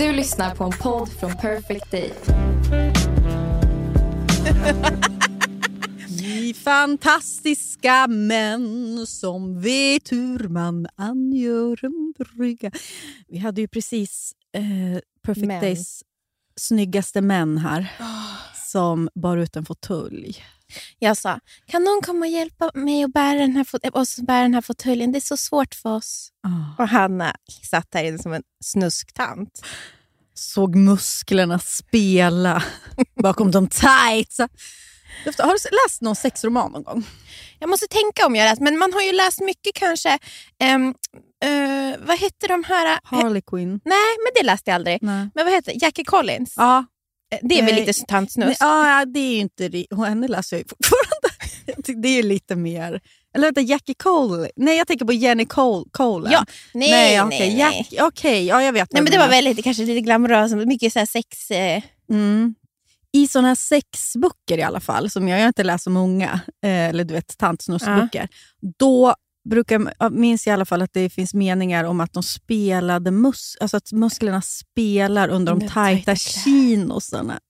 Du lyssnar på en podd från Perfect Day. Ni fantastiska män som vet hur man angör en brygga. Vi hade ju precis eh, Perfect Män. Days snyggaste män här som bar ut en fåtölj. Jag sa, kan någon komma och hjälpa mig att bära den här, oss bära den här fåtöljen? Det är så svårt för oss. Och Hanna satt här inne som en snusktant. Såg musklerna spela bakom de tights. Har du läst någon sexroman någon gång? Jag måste tänka om jag läst, men man har ju läst mycket kanske. ehm, eh, vad heter de här? Harley Quinn? Nej, men det läste jag aldrig. Nej. Men vad heter? Jackie Collins? Ja. Eh, Det är väl Nej. lite tantsnusk? Ja, det är ju inte... Henne läser jag ju fortfarande. Det är ju lite mer... Eller vänta, Jackie Cole? Nej, jag tänker på Jenny Cole, Colen. Ja, nej, nej, okej. nej. Jack- Okej, ja, jag vet. Nej, men det var menar. väldigt, kanske lite glamoröst, mycket så här sex... Eh, Mm. I såna här sexböcker i alla fall, som jag, jag har inte läst så många, eh, eller du vet tantsnuskböcker, då brukar, minns i alla fall att det finns meningar om att de spelade mus, alltså att musklerna spelar under de tajta chinosarna.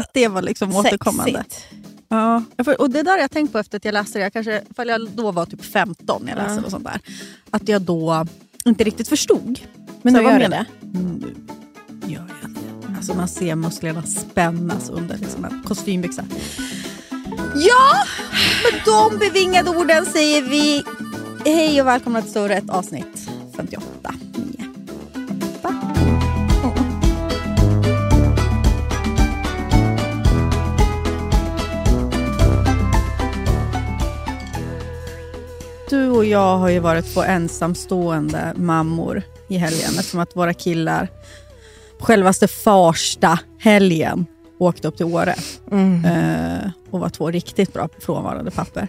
Att det var liksom återkommande. sexigt. Ja, jag får- och det där har jag tänkt på efter att jag läste det. Jag kanske, ifall jag då var typ 15 när jag läste Ja. och sånt där. Att jag då inte riktigt förstod. Men nu gör du det. Mm, nu gör jag det. Alltså man ser musklerna spännas under liksom en kostymbyxa. Ja, med de bevingade orden säger vi hej och välkomna till Större ett avsnitt 58. Nio. Va? Du och jag har ju varit två ensamstående mammor i helgen eftersom att våra killar på självaste Farsta helgen åkte upp till Åre eh, och var två riktigt bra frånvarande papper.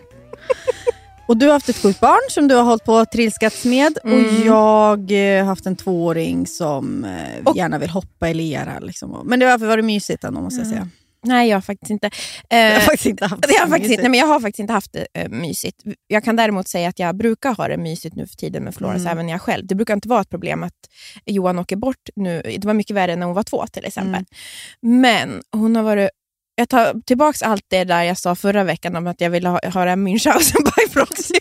Och du har haft ett sjukt barn som du har hållit på att trilskats med och jag eh, har haft en tvååring som eh, Och- gärna vill hoppa i lera. Liksom. Men det har varit mysigt ändå måste jag säga. Nej, jag har faktiskt inte. Jag har Eh, faktiskt inte haft Det har jag, faktiskt, mysigt. inte- nej, men jag har faktiskt inte haft det eh, mysigt. Jag kan däremot säga att jag brukar ha det mysigt nu för tiden med Florence, Mm. även jag själv. Det brukar inte vara ett problem att Johan åker bort nu. Det var mycket värre när hon var två till exempel. Mm. Men hon har varit... Jag tar tillbaka allt det där jag sa förra veckan om att jag ville ha, här Münchhausen by proxy.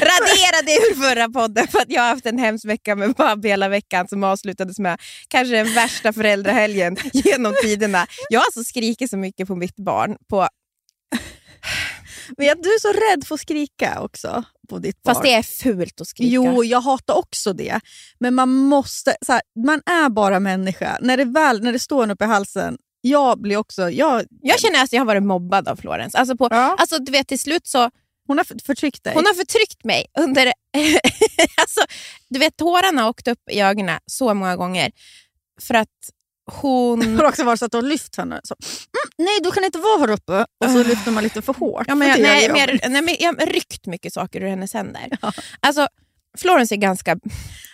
Radera det ur förra podden för att jag har haft en hemsk vecka med Babbe hela veckan som avslutades med kanske den värsta föräldrahelgen genom tiderna. Jag har alltså skrikit så mycket på mitt barn. På, Men att du är så rädd för att skrika också på ditt barn. fast det är fult att skrika. Jo, jag hatar också det. Men man måste, så här, man är bara människa. När det, väl, när det står en uppe i halsen, jag blir också... Jag, Jag känner att jag har varit mobbad av Florence. Alltså, på, Ja. alltså, du vet, till slut så hon har för- förtryckt dig. Hon har förtryckt mig under... alltså, du vet, tårarna har åkt upp i ögonen så många gånger. För att hon... Har också varit så att du har lyft henne. Så, mm, nej, du kan inte vara här uppe. Och så lyfter man lite för hårt. Ja, men jag, nej, jag, nej, men jag har ryckt mycket saker ur hennes händer. Alltså, Florence är ganska...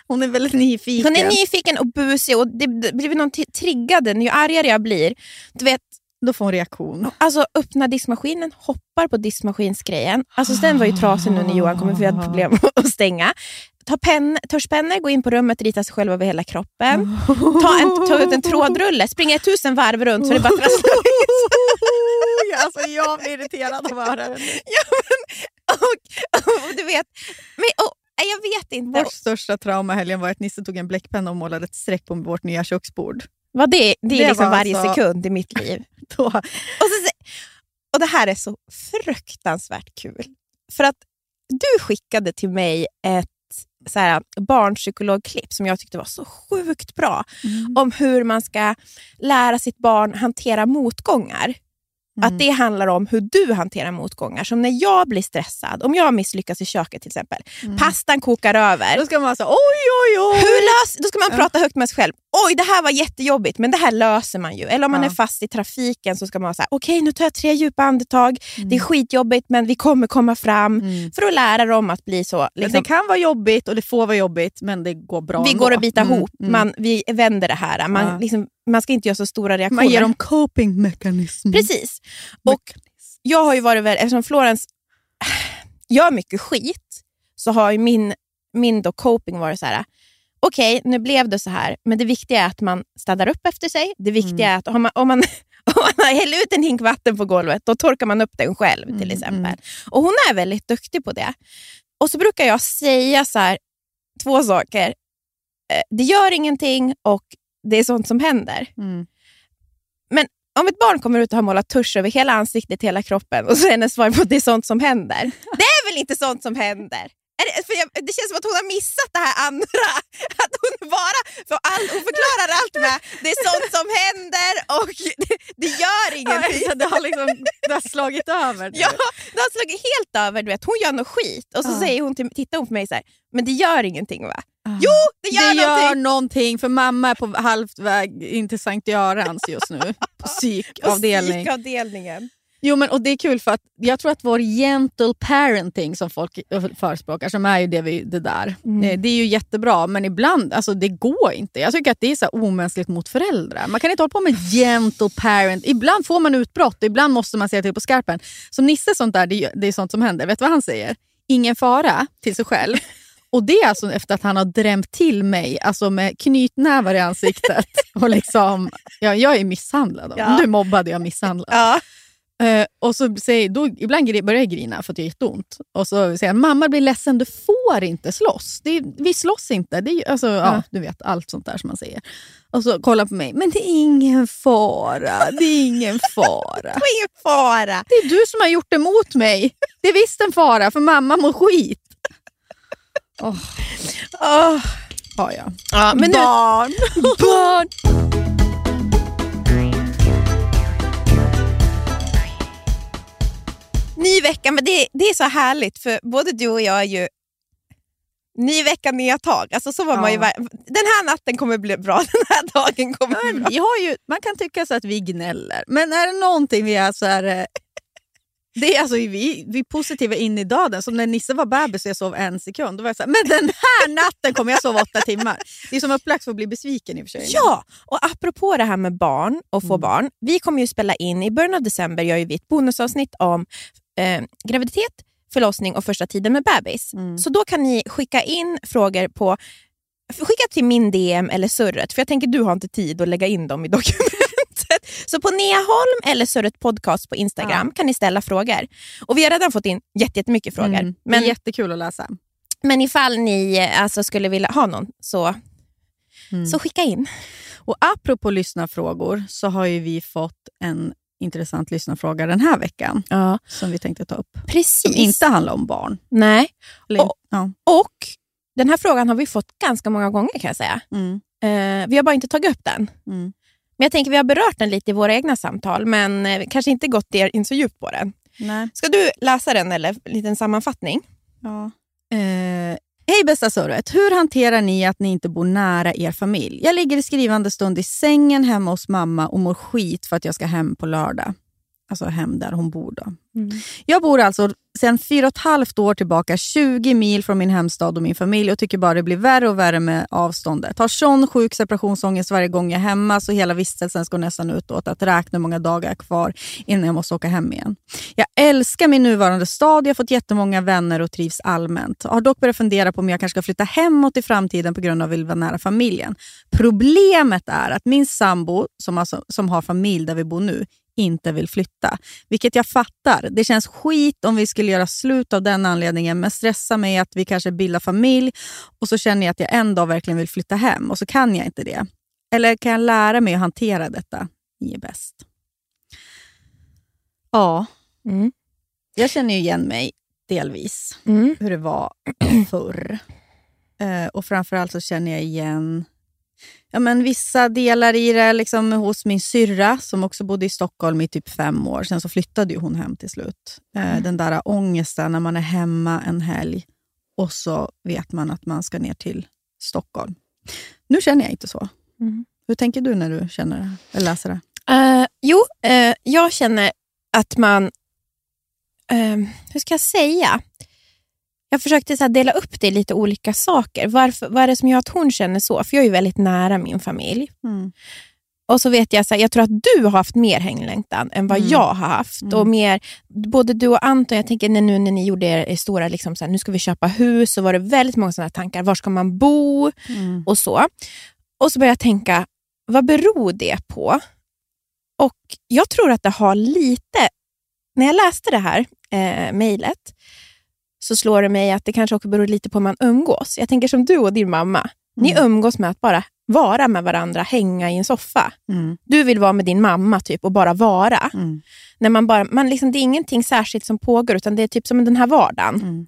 Hon är väldigt nyfiken. Hon är nyfiken och busig och det, det blir någon triggad ju argare jag blir. Du vet, Då får hon reaktion. alltså öppna diskmaskinen, hoppar på diskmaskinsgrejen. Alltså den var ju trasig nu när Johan kom för vi hade problem att stänga. Ta pen, törspennor, gå in på rummet, rita sig själv över hela kroppen. Ta, en, ta ut en trådrulle, springa tusen varv runt så det bara trasslar alltså, jag blir irriterad av att höra det. ja, men, och, och, du vet, men, och, jag vet inte. Vårt största trauma helgen var att Nisse tog en bläckpenna och målade ett streck på vårt nya köksbord. Vad det, det är Det liksom var varje alltså- sekund i mitt liv. Då, Och, så, och det här är så fruktansvärt kul. För att du skickade till mig ett så här, barnpsykologklipp som jag tyckte var så sjukt bra. Om hur man ska lära sitt barn hantera motgångar. Att det handlar om hur du hanterar motgångar. Som när jag blir stressad, om jag misslyckas i köket till exempel. Pastan kokar över. Då ska man säga oj, oj, oj. Hur lös, då ska man prata högt med sig själv. Oj, det här var jättejobbigt, men det här löser man ju. Eller om man Ja. är fast i trafiken så ska man vara så här, okej nu tar jag tre djupa andetag. Det är skitjobbigt, men vi kommer komma fram. Mm. För att lära dem att bli så... Liksom, Det kan vara jobbigt och det får vara jobbigt, men det går bra vi ändå. går att bita Mm, ihop, mm. man, vi vänder det här. Man, Ja. liksom, man ska inte göra så stora reaktioner. Man ger dem coping mechanism. Precis. Och jag har ju varit väl, eftersom Florens gör mycket skit, så har ju min, min då coping varit så här. okej nu blev det så här, men det viktiga är att man städar upp efter sig. Det viktiga är att om man, om man, om man häller ut en hink vatten på golvet, då torkar man upp den själv till exempel. Och Hon är väldigt duktig på det. Och så brukar jag säga så här, två saker. Eh, Det gör ingenting och det är sånt som händer. Mm. Om ett barn kommer ut och har målat tusch över hela ansiktet, hela kroppen och så är hennes svar på att det är sånt som händer. Det är väl inte sånt som händer? Det, för jag, det känns som att hon har missat det här andra. Att hon bara för all, hon förklarar allt med det är sånt som händer och det, det gör ingenting. Ja, det, har liksom, det har slagit över. nu. Ja, det har slagit helt över. Du vet. Hon gör något skit och så Ja. säger hon till, tittar hon på mig så här, men det gör ingenting va? Ah. Jo, det gör det någonting! gör någonting, för mamma är på halvt väg in till Sankt Görans just nu. På psykavdelning. Psykavdelningen. Jo, men, och det är kul för att jag tror att vår gentle parenting som folk förespråkar, som är ju det, vi, det där, Mm. eh, det är ju jättebra men ibland, alltså det går inte. Jag tycker att det är så omänskligt mot föräldrar. Man kan inte hålla på med gentle parent. Ibland får man utbrott, ibland måste man säga till på skarpen. Som Nisse sånt där, det, är- det är sånt som händer. Vet du vad han säger? Ingen fara till sig själv. Och det är alltså efter att han har drämt till mig alltså med knytnävar i ansiktet. Och liksom, ja, jag är misshandlad. Ja. Du är mobbad är jag misshandlad. Ja. Eh, och så säger, då, ibland börjar jag grina för att jag har jätteont. Och så säger han, mamma blir ledsen, du får inte slåss. Det är, vi slåss inte. Det är, alltså, ja. Ja. du vet, allt sånt där som man säger. Och så kollar på mig, men det är ingen fara. Det är ingen fara. Det var ingen fara. Det är du som har gjort det mot mig. Det är visst en fara, för mamma mår skit. Oh, Åh. ja, ja. Ja, men nu, Barn! barn. Ny vecka, men det, det är så härligt för både du och jag är ju ny vecka, nya tag. Alltså så var man ju, Ja. var- den här natten kommer bli bra, den här dagen kommer bli bra. vi har ju, man kan tycka så att vi gnäller, men är det någonting vi är så här... Det är alltså, vi, vi är positiva in i döden. Som när Nisse var bebis och jag sov en sekund. Då var jag så här, men den här natten kommer jag sova åtta timmar. Det är som upplagt för att bli besviken i och för sig. Ja, och apropå det här med barn och få Mm. barn. Vi kommer ju spela in, i början av december gör ju vi ett bonusavsnitt om eh, graviditet, förlossning och första tiden med bebis. Mm. Så då kan ni skicka in frågor på Skicka till min DM eller surret, för jag tänker du har inte tid att lägga in dem i dokumentet. Så på Neaholm eller Surret podcast på Instagram kan ni ställa frågor. Och Vi har redan fått in jätte- jättemycket frågor. Mm. Men, Det är jättekul att läsa. men ifall ni alltså, skulle vilja ha någon, så, Mm. så skicka in. Och apropå lyssnarfrågor så har ju vi fått en intressant lyssnarfråga den här veckan Ja, som vi tänkte ta upp. precis. Som inte handlar om barn. Nej. Eller, Och- ja. Och den här frågan har vi fått ganska många gånger kan jag säga. Mm. Eh, vi har bara inte tagit upp den. Mm. Men jag tänker vi har berört den lite i våra egna samtal, men eh, kanske inte gått in så djupt på den. Nej. Ska du läsa den eller en liten sammanfattning? Ja. Eh, Hej bästa surret, hur hanterar ni att ni inte bor nära er familj? Jag ligger i skrivande stund i sängen hemma hos mamma och mår skit för att jag ska hem på lördag. Alltså hem där hon bor. Då. Jag bor alltså sedan fyra och ett halvt år tillbaka 20 mil från min hemstad och min familj och tycker bara det blir värre och värre med avståndet. Har sån sjuk separationsångest varje gång jag är hemma så hela vistelsen går nästan ut åt att räkna hur många dagar jag är kvar innan jag måste åka hem igen. Jag älskar min nuvarande stad, jag har fått jättemånga vänner och trivs allmänt. Jag har dock börjat fundera på om jag kanske ska flytta hemåt i framtiden på grund av att jag vill vara nära familjen. Problemet är att min sambo, som, alltså, som har familj där vi bor nu, inte vill flytta. Vilket jag fattar. Det känns skit om vi skulle göra slut av den anledningen men stressar mig att vi kanske bildar familj och så känner jag att jag en dag verkligen vill flytta hem och så kan jag inte det. Eller kan jag lära mig att hantera detta? Ni är bäst. Ja, Mm. jag känner ju igen mig delvis Mm. hur det var förr. Eh, och framförallt så känner jag igen ja, men vissa delar i det liksom hos min syrra som också bodde i Stockholm i typ fem år. Sen så flyttade ju hon hem till slut. Eh, Den där ångesten när man är hemma en helg och så vet man att man ska ner till Stockholm. Nu känner jag inte så. Mm. Hur tänker du när du känner det, eller läser det? Eh, jo, eh, jag känner att man... eh, hur ska jag säga? Jag försökte så dela upp det i lite olika saker. Varför, vad är det som gör att hon känner så? För jag är ju väldigt nära min familj. Och så vet jag, så här, jag tror att du har haft mer hänglängtan än vad Mm. jag har haft. Mm. Och mer, både du och Anton, jag tänker när, nu när ni gjorde er stora, liksom, så här, nu ska vi köpa hus, så var det väldigt många sådana tankar. Var ska man bo? Och så. Och så började jag tänka, vad beror det på? Och jag tror att det har lite, när jag läste det här eh, mejlet, så slår det mig att det kanske också beror lite på hur man umgås. Jag tänker som du och din mamma. Ni Mm. umgås med att bara vara med varandra, hänga i en soffa. Mm. Du vill vara med din mamma typ och bara vara. Mm. När man bara, man liksom, det är ingenting särskilt som pågår, utan det är typ som den här vardagen. Mm.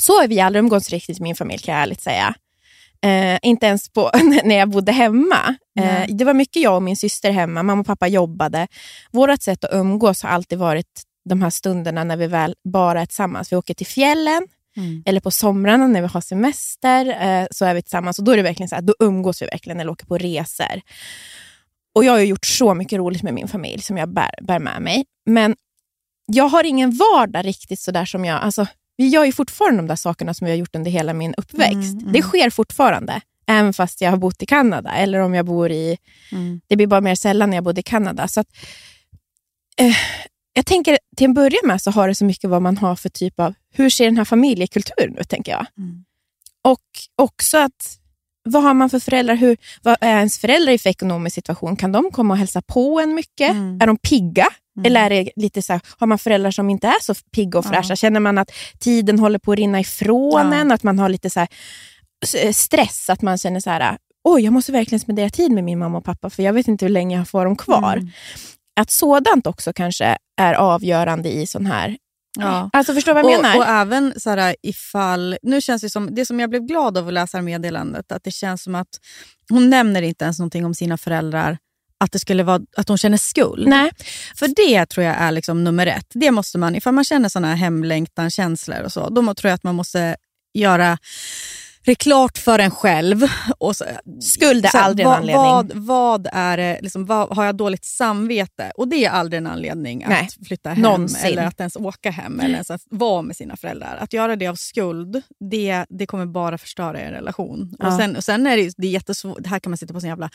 Så har vi aldrig umgåtts riktigt i min familj kan jag ärligt säga. Eh, inte ens på, när jag bodde hemma. Eh, det var mycket jag och min syster hemma. Mamma och pappa jobbade. Vårt sätt att umgås har alltid varit de här stunderna när vi väl bara är tillsammans. Vi åker till fjällen Mm. eller på somrarna när vi har semester. Eh, så är vi tillsammans och då är det verkligen så här, då umgås vi verkligen eller åker på resor. Och Jag har ju gjort så mycket roligt med min familj som jag bär, bär med mig. Men jag har ingen vardag riktigt sådär som jag... Alltså, vi gör ju fortfarande de där sakerna som vi har gjort under hela min uppväxt. Mm, mm. Det sker fortfarande, även fast jag har bott i Kanada. Eller om jag bor i... Mm. Det blir bara mer sällan när jag bodde i Kanada. Så att, eh, jag tänker till en början med så har det så mycket vad man har för typ av... Hur ser den här familjekulturen ut, tänker jag. Mm. Och också att vad har man för föräldrar? Hur, vad är ens föräldrar i för ekonomisk situation? Kan de komma och hälsa på en mycket? Mm. Är de pigga? Mm. Eller är det lite så här, har man föräldrar som inte är så pigga och Ja. fräscha? Känner man att tiden håller på att rinna ifrån Ja. en? Att man har lite så här, s- stress? Att man känner så här, oj, jag måste verkligen spendera tid med min mamma och pappa för jag vet inte hur länge jag får dem kvar. Mm. Att sådant också kanske är avgörande i sån här... Ja. Alltså förstår vad jag och, menar? och även så här, ifall... Nu känns det som, det som jag blev glad av att läsa meddelandet, att det känns som att hon nämner inte ens någonting om sina föräldrar, att det skulle vara att hon känner skuld. Nej. För det tror jag är liksom nummer ett. Det måste man, ifall man känner såna här hemlängtan, känslor och så, då tror jag att man måste göra det klart för en själv. Och så, Skuld är så aldrig en vad, anledning. Vad, vad är det, liksom, vad, har jag dåligt samvete? Och det är aldrig en anledning Nej, att flytta hem någonsin. eller att ens åka hem eller ens att vara med sina föräldrar. Att göra det av skuld, det, det kommer bara förstöra er relation. Ja. Och sen, och sen är det, det är jättesvårt, här kan man sitta på sin jävla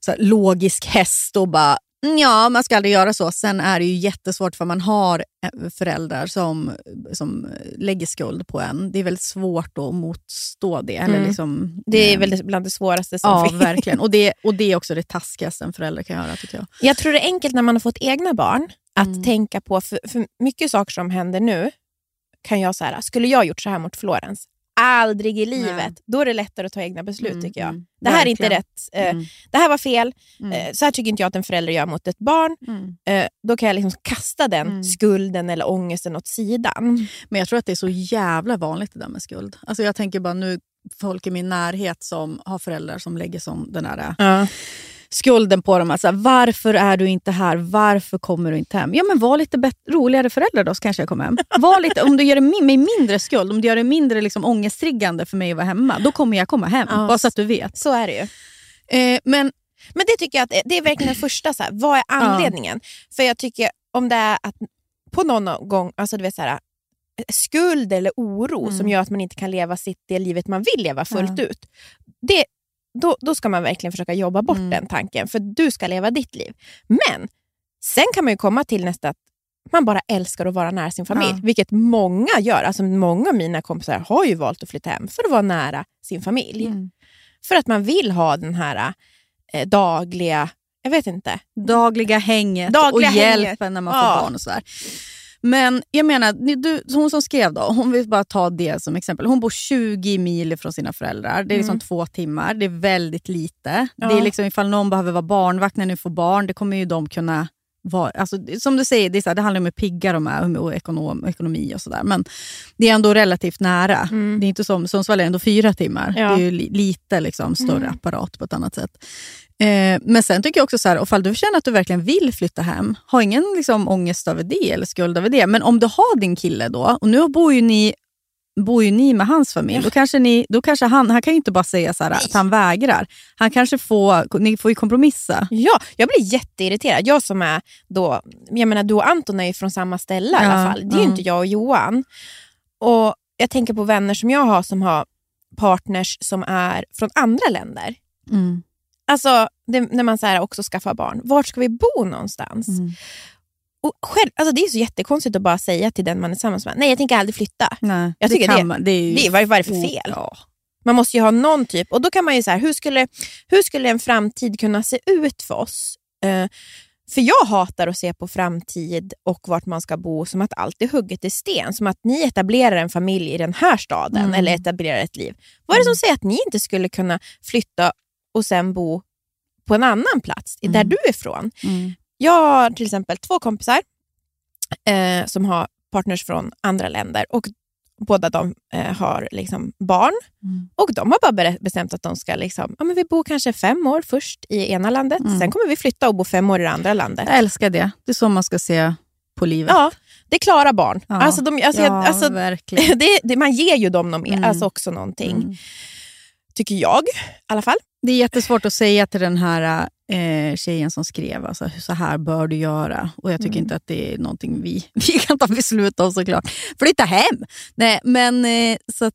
så här, logisk häst och bara Ja, man ska aldrig göra så. Sen är det ju jättesvårt för man har eh, föräldrar som, som lägger skuld på en. Det är väldigt svårt att motstå det. Eller Mm. liksom, Det är eh, väl bland det svåraste som Ja, finns. verkligen. Och det, och det är också det taskigaste en förälder kan göra tycker jag. Jag tror det är enkelt när man har fått egna barn att Mm. tänka på, för, för mycket saker som händer nu kan jag säga, skulle jag gjort så här mot Florens? Aldrig i livet. Nej. Då är det lättare att ta egna beslut Mm, tycker jag. mm. Det här är inte Verkligen. rätt. Eh, Mm. Det här var fel. Mm. Eh, Så här tycker inte jag att en förälder gör mot ett barn. Mm. Eh, Då kan jag liksom kasta den Mm. skulden eller ångesten åt sidan. Men jag tror att det är så jävla vanligt det där med skuld. Alltså jag tänker bara nu folk i min närhet som har föräldrar som lägger som den här Ja. Skulden på dem. Alltså, varför är du inte här? Varför kommer du inte hem? Ja, men var lite roligare förälder då så kanske jag kommer hem. Var lite, om du gör det mi- mig mindre skuld, om du gör det mindre liksom, ångesttriggande för mig att vara hemma, då kommer jag komma hem. Ja. Bara så att du vet. Så är det ju. Eh, men Men det tycker jag att det är verkligen den första. Så här, vad är anledningen? För jag tycker om det är att på någon gång, alltså du vet så här, skuld eller oro Mm. som gör att man inte kan leva sitt det livet man vill leva fullt Ja. ut. Det, då, då ska man verkligen försöka jobba bort Mm. den tanken, för du ska leva ditt liv. Men sen kan man ju komma till nästa att man bara älskar att vara nära sin familj, Ja. vilket många gör. Alltså Många av mina kompisar har ju valt att flytta hem för att vara nära sin familj. Mm. För att man vill ha den här eh, dagliga, jag vet inte. dagliga hänget Dagliga och hänget. hjälpen när man Ja. får barn och sådär. Men jag menar, du, hon som skrev då, hon vill bara ta det som exempel. Hon bor 20 mil från sina föräldrar. Det är liksom Mm. två timmar. Det är väldigt lite. Ja. Det är liksom ifall någon behöver vara barnvakt när ni får barn, det kommer ju de kunna var, alltså, som du säger, det, är så här, det handlar om hur pigga de är och ekonom, ekonomi och sådär. Men det är ändå relativt nära. Det är inte som Sundsvall är ändå fyra timmar. Ja. Det är ju li, lite liksom, större apparat på ett annat sätt. Eh, men sen tycker jag också så här, ifall du känner att du verkligen vill flytta hem, ha ingen liksom, ångest över det eller skuld över det. Men om du har din kille då, och nu bor ju ni bor ju ni med hans familj. Då kanske, ni, då kanske han, han kan ju inte bara säga så här, att han vägrar. Han kanske får, ni får ju kompromissa. Ja, jag blir jätteirriterad. Jag som är då, jag menar du och Anton är ju från samma ställe i Ja, alla fall. Det är ju ja. inte jag och Johan. Och Jag tänker på vänner som jag har som har partners som är från andra länder. Mm. Alltså det, när man så här också skaffar barn. Vart ska vi bo någonstans? Mm. Och själv, alltså det är så jättekonstigt att bara säga till den man är tillsammans med, nej jag tänker aldrig flytta. Nej, Jag det tycker kan det- det är ju det är- vad- vad är det för fel? Ja. Man måste ju ha någon typ, och då kan man ju så här, hur skulle, hur skulle en framtid kunna se ut för oss? Eh, för jag hatar att se på framtid och vart man ska bo som att allt är hugget i sten. Som att ni etablerar en familj i den här staden Mm. eller etablerar ett liv. Vad är det som säger att ni inte skulle kunna flytta och sen bo på en annan plats, där Mm. du är ifrån? Mm. Jag har till exempel två kompisar eh, som har partners från andra länder och båda de eh, har liksom barn. Mm. Och de har bara bestämt att de ska liksom, ja, men vi bor kanske fem år först i ena landet, Mm. sen kommer vi flytta och bo fem år i det andra landet. Jag älskar det. Det är så man ska se på livet. Ja, det är klara barn. Ja. Alltså de, alltså, jag- Ja, alltså, verkligen. det, det, man ger ju dem något mer, Mm. alltså också någonting. Tycker jag i alla fall. Det är jättesvårt att säga till den här eh, tjejen som skrev, alltså, så här bör du göra. Och Jag tycker Mm. inte att det är någonting vi, vi kan ta beslut om såklart. Flytta hem! Nej, men eh, så att,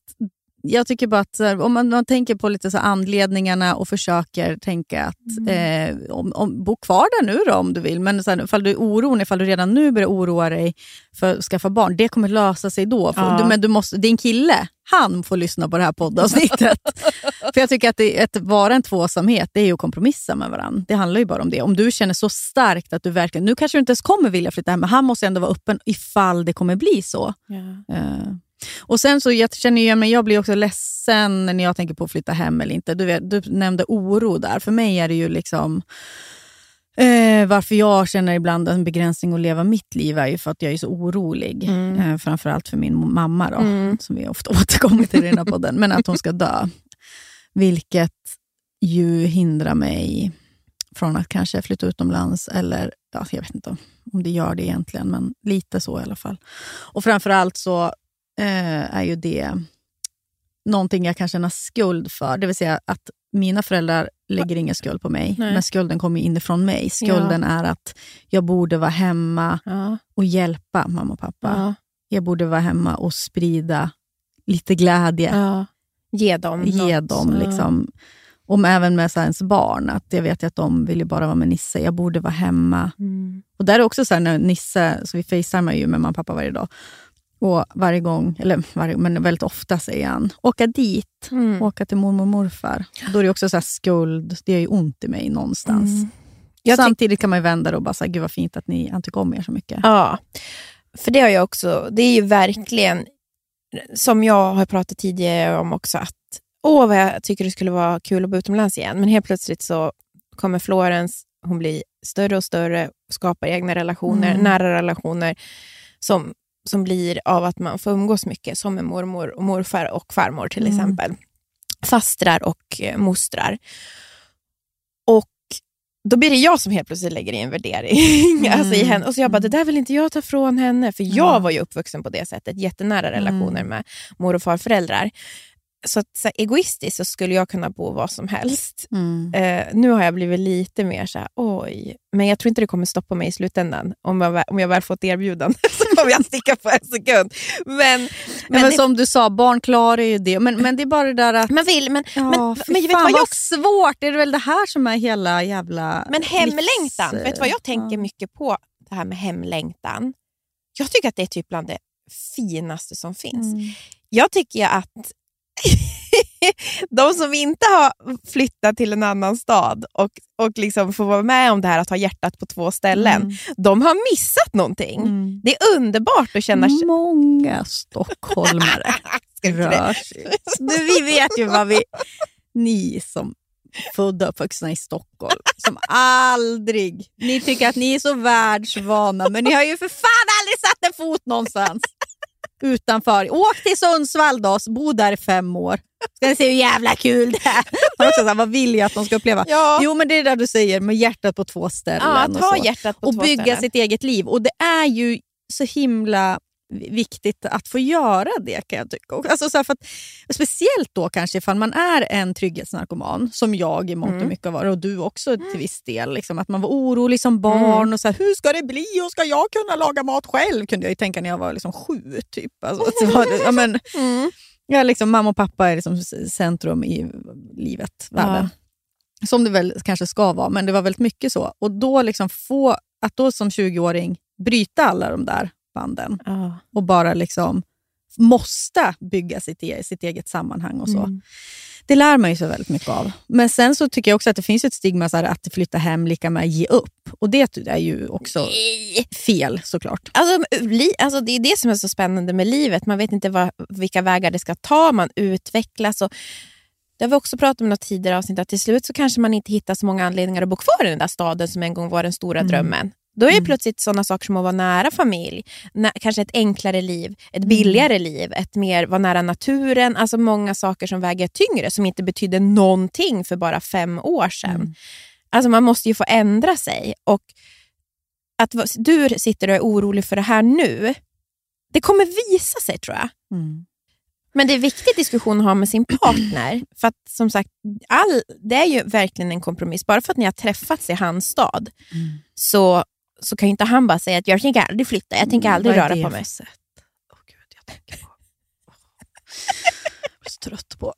jag tycker bara att här, om man, man tänker på lite så anledningarna och försöker tänka att Mm. eh, om, om, bo kvar där nu då om du vill. Men så här, ifall du är orolig, ifall du redan nu börjar oroa dig för att skaffa barn, det kommer lösa sig då. Ja. du, men du måste, din kille, han får lyssna på det här poddavsnittet. För jag tycker att det, att vara en tvåsamhet, det är ju att kompromissa med varandra. Det handlar ju bara om det. Om du känner så starkt att du verkligen... Nu kanske du inte ens kommer vilja flytta hem, men han måste ändå vara öppen ifall det kommer bli så. Eh, och sen så jag känner ju, men jag blir också ledsen när jag tänker på att flytta hem eller inte. Du, vet, du nämnde oro där. För mig är det ju liksom... Eh, varför jag känner ibland en begränsning att leva mitt liv är ju för att jag är så orolig. Mm. Eh, framförallt för min mamma, då, Mm. som vi ofta återkommer till i den här podden. Men att hon ska dö. Vilket ju hindrar mig från att kanske flytta utomlands. Eller ja, jag vet inte om- om det gör det egentligen, men lite så i alla fall. Och framförallt så eh, är ju det någonting jag kan känna skuld för. Det vill säga att mina föräldrar lägger ingen skuld på mig, Nej. men skulden kommer inifrån mig. Skulden är att jag borde vara hemma Ja. och hjälpa mamma och pappa. Ja. Jag borde vara hemma och sprida lite glädje. Ja. Ge dem Ge något. dem Ja. liksom, om även med så ens barn, att jag vet att de vill bara vara med Nisse. Jag borde vara hemma. Mm. Och där är också så här när Nisse, så vi facetimar ju med mamma och pappa varje dag. Och varje gång, eller varje, men väldigt ofta säger han, åka dit, Mm. åka till mormor och morfar. Då är det också så skuld, det gör ju ont i mig någonstans. Mm. Jag Samtidigt kan man ju vända det och bara säga, gud vad fint att ni han tycker om er så mycket. Ja, för det har jag också. Det är ju verkligen, som jag har pratat tidigare om också, att åh vad jag tycker det skulle vara kul att bo utomlands igen. Men helt plötsligt så kommer Florence, hon blir större och större, skapar egna relationer, Mm. nära relationer som, som blir av att man får umgås mycket, som med mormor och morfar och farmor till Mm. exempel. Fastrar och eh, mostrar. Och då blir det jag som helt plötsligt lägger i en värdering. alltså i henne. Och så jag bara, det där vill inte jag ta från henne. För jag Ja. var ju uppvuxen på det sättet. Jättenära relationer Mm. med mor och farföräldrar. Så, att, så här, egoistiskt så skulle jag kunna bo var som helst. Mm. Eh, nu har jag blivit lite mer så här, oj. Men jag tror inte det kommer stoppa mig i slutändan. Om jag, om jag väl fått erbjudande så kommer jag sticka på en sekund. Men, Men, men, men det, som du sa, barn klarar ju det. Men, men det är bara det där att... man vill, men, Ja, men, men vet fan vad vad jag svårt! Det är väl det här som är hela jävla... Men hemlängtan, livs- vet du vad jag tänker ja. mycket på? Det här med hemlängtan. Jag tycker att det är typ bland det finaste som finns. Mm. Jag tycker att de som inte har flyttat till en annan stad och, och liksom får vara med om det här att ha hjärtat på två ställen, Mm. de har missat någonting. Mm. Det är underbart att känna. Många stockholmare rör sig. Vi vet ju vad vi... Ni som födda och uppvuxna i Stockholm som aldrig... Ni tycker att ni är så världsvana, men ni har ju för fan aldrig satt en fot någonstans utanför. Åk till Sundsvall då, bo där i fem år. Ska ni se hur jävla kul det är. Också så här, vad vill jag att de ska uppleva? Ja. Jo, men det är det du säger med hjärtat på två ställen. Ja, och ta så. hjärtat på och två bygga ställen. sitt eget liv. Och det är ju så himla viktigt att få göra det kan jag tycka. Alltså så för att, speciellt då kanske ifall man är en trygghetsnarkoman, som jag i mångt och Mm. mycket har varit och du också till viss del. Liksom, att man var orolig som barn Mm. och så här, hur ska det bli och ska jag kunna laga mat själv? Kunde jag ju tänka när jag var liksom sju. Typ. Alltså, det ja, men, Mm. ja, liksom, mamma och pappa är liksom centrum i livet, världen. Som det väl kanske ska vara, men det var väldigt mycket så. Och då liksom få, att då som 20-åring bryta alla de där banden Ja. och bara liksom måste bygga sitt, e sitt eget sammanhang och så. Mm. Det lär man ju sig väldigt mycket av. Men sen så tycker jag också att det finns ett stigma så här, att flytta hem lika med ge upp. Och det är ju också Nej. fel såklart. Alltså, alltså, det är det som är så spännande med livet. Man vet inte vad, vilka vägar det ska ta, man utvecklas. Och det har vi också pratat om i något tidigare avsnitt, att till slut så kanske man inte hittar så många anledningar att bo kvar i den där staden som en gång var den stora Mm. drömmen. Då är det Mm. plötsligt sådana saker som att vara nära familj, nä, kanske ett enklare liv, Mm. ett billigare liv, ett mer vara nära naturen. Alltså många saker som väger tyngre, som inte betydde någonting för bara fem år sedan. Mm. Alltså man måste ju få ändra sig. Och att du sitter och är orolig för det här nu, det kommer visa sig tror jag. Mm. Men det är en viktig diskussion att ha med sin partner. För att som sagt, all, det är ju verkligen en kompromiss. Bara för att ni har träffats i hans stad Mm. så, så kan ju inte han bara säga att jag tänker aldrig flytta, jag tänker aldrig Vad är röra på mig. sätt? Åh, Gud, jag tänker på... Jag är så trött på...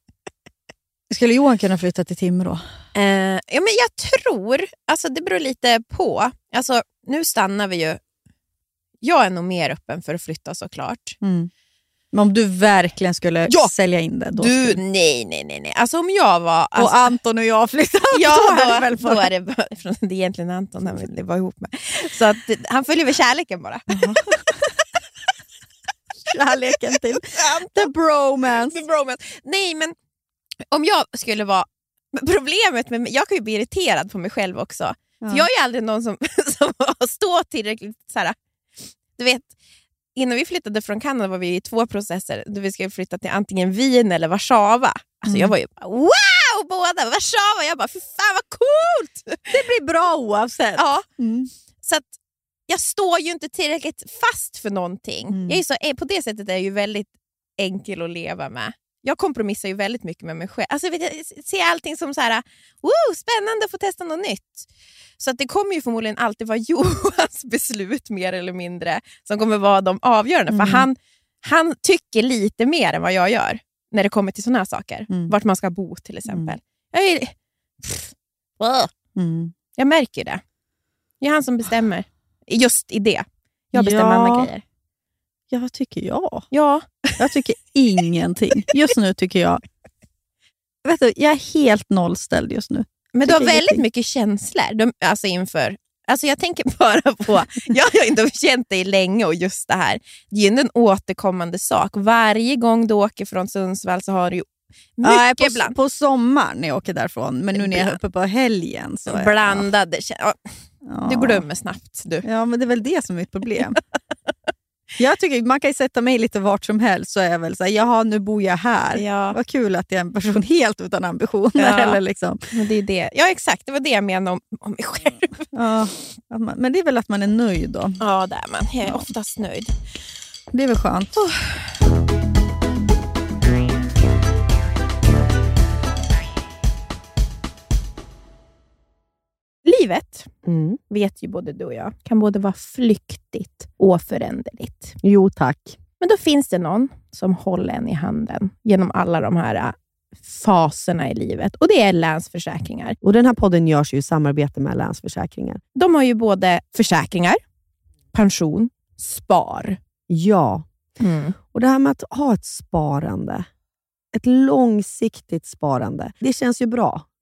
Skulle Johan kunna flytta till Timrå? Eh, ja, men jag tror, alltså det beror lite på. Alltså, nu stannar vi ju. Jag är nog mer öppen för att flytta såklart. Men om du verkligen skulle Ja! sälja in det? Då Du, skulle- nej, nej, nej. nej. Alltså om jag var... Alltså, och Anton och jag flyttar Ja, då är det då, väl då bara- är det, det är egentligen Anton han vill vara ihop med. Så att, han följer väl kärleken bara. kärleken till the bromance. The bromance. Nej, men om jag skulle vara... Problemet med jag kan ju bli irriterad på mig själv också. Ja. För jag är aldrig någon som, som står tillräckligt... Så här, du vet, innan vi flyttade från Kanada var vi i två processer. Då vi skulle flytta till antingen Wien eller Warszawa. Alltså Mm. Jag var ju bara, wow, båda! Warszawa! Jag bara, fy fan vad coolt! Det blir bra oavsett. Ja, Mm. Så att jag står ju inte tillräckligt fast för någonting. Mm. Jag är så, eh, på det sättet är jag ju väldigt enkel att leva med. Jag kompromissar ju väldigt mycket med mig själv. Alltså, jag, jag ser allting som så här, Woo, spännande att få testa något nytt. Så att det kommer ju förmodligen alltid vara Johans beslut mer eller mindre som kommer vara de avgörande. Mm. För han, han tycker lite mer än vad jag gör när det kommer till såna här saker. Mm. Vart man ska bo till exempel. Jag, är, pff. Mm. jag märker det. Det är han som bestämmer. Just i det. Jag bestämmer Ja. andra grejer. Ja, vad tycker jag? Ja. Jag tycker ingenting. Just nu tycker jag... Vet du, jag är helt nollställd just nu. Men du har väldigt ingenting. mycket känslor de, alltså inför... Alltså jag tänker bara på... Jag har inte känt dig länge och just det här. Det är ju en återkommande sak. Varje gång du åker från Sundsvall så har du ju Ja, mycket på, bland, på sommaren när jag åker därifrån, men nu när jag är uppe på helgen så... är- blandade känslor. Ja. Du glömmer snabbt. Du. Ja, men det är väl det som är mitt problem. jag tycker Man kan sätta mig lite vart som helst så är jag väl så här, jaha nu bor jag här. Ja, Vad kul att jag är en person helt utan ambitioner. Ja. Eller liksom. men det är det. ja, exakt. Det var det jag menade om, om mig själv. ja, man, men det är väl att man är nöjd då. Ja, där man. Jag är oftast nöjd. Det är väl skönt. Livet, vet ju både du och jag, kan både vara flyktigt och föränderligt. Jo tack. Men då finns det någon som håller en i handen genom alla de här äh, faserna i livet och det är Länsförsäkringar. Och Den här podden görs ju i samarbete med Länsförsäkringar. De har ju både försäkringar, pension, spar. Ja, och det här med att ha ett sparande, ett långsiktigt sparande, det känns ju bra.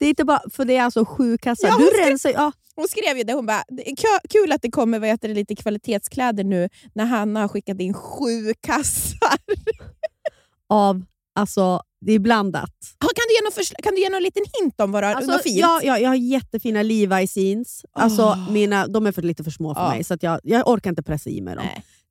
Det är inte bara, för det är alltså sju kassar. Ja, du ska- rensar ja, Hon skrev ju det, hon bara, det är kul att det kommer vad heter det, lite kvalitetskläder nu när Hanna har skickat in sju kassar. av, alltså det är blandat. Ja, Kan du ge någon, försl- kan du ge någon liten hint om vad du har Alltså, något fint? ja, ja, jag har jättefina Levi's jeans. Alltså, Åh. mina, de är för, lite för små för Ja. mig, så att jag, jag orkar inte pressa i mig dem. Nej.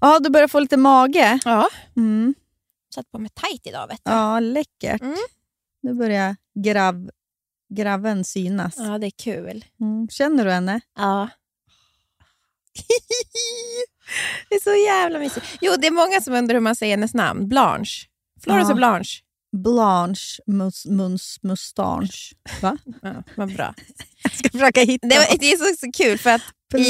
Ja, du börjar få lite mage. Ja. Mm. Satt på mig tajt idag vet du. Ja, läckert. Mm. Nu börjar grav, graven synas. Ja, det är kul. Mm. Känner du henne? Ja. det är så jävla mysigt. Jo, det är många som undrar hur man säger hennes namn. Blanche. Florence Ja. och Blanche. Blanche mus, Muns Mustange. Va? Ja, vad bra. Jag ska försöka hitta Det, det är så, så kul för att i,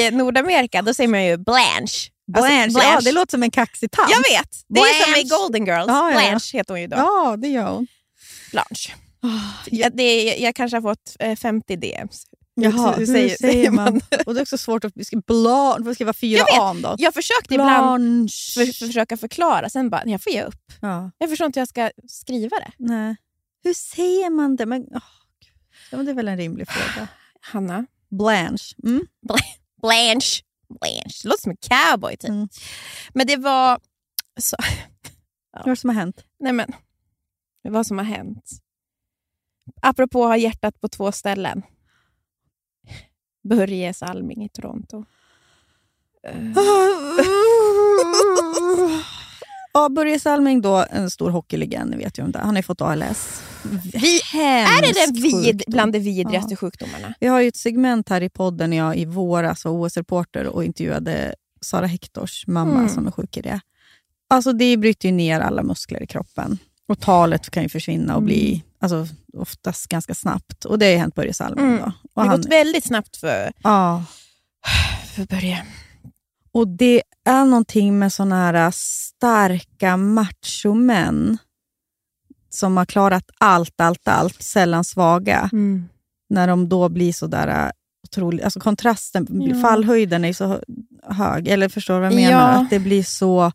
i Nordamerika då säger man ju Blanche. Blanche. Alltså, Ja, det låter som en kaxig tant. Jag vet! Det är som i Blanche. Golden Girls. Ja, ja. Blanche heter hon ju då. Ja, det gör hon. Blanche. Jag, det jag kanske har fått eh, 50 DMs. Jaha, hur säger- säger säger man? man? Och det är också svårt att skriva blanche, skriva fyra an då. Jag försökte ibland för, för, försöka förklara, sen bara, nej, jag får ge upp. Ja, Jag förstår inte hur jag ska skriva det. nej. Hur säger man det? Men, ja, men det är väl en rimlig fråga. Hanna. Blanche. Mm. Blanche. Blanche. Det låter som en cowboy typ. Mm. Men det var... Så, Vad är det som har hänt? nej men, vad som har hänt. Apropå att ha hjärtat på två ställen. Börje Salming i Toronto. Eh, Ja, Börje Salming då, en stor hockeylegend, vet ju det. Han har ju fått ALS. Vi, är det den vid, bland de vidrigaste Ja. sjukdomarna? Vi har ju ett segment här i podden när jag i våras var OS-reporter och intervjuade Sara Hektors mamma Mm. som är sjuk i det. Alltså det bryter ju ner alla muskler i kroppen. Och talet kan ju försvinna och bli alltså, oftast ganska snabbt. Och det har hänt Börje Salming. Mm. Då. Det har han, gått väldigt snabbt för, ja, för Börje. och det är någonting med såna här starka machomän som har klarat allt, allt, allt, sällan svaga. när de då blir så där äh, otroligt... Alltså kontrasten, Ja. fallhöjden är så hö- hög. Eller förstår du vad jag menar? Ja. Att det blir så...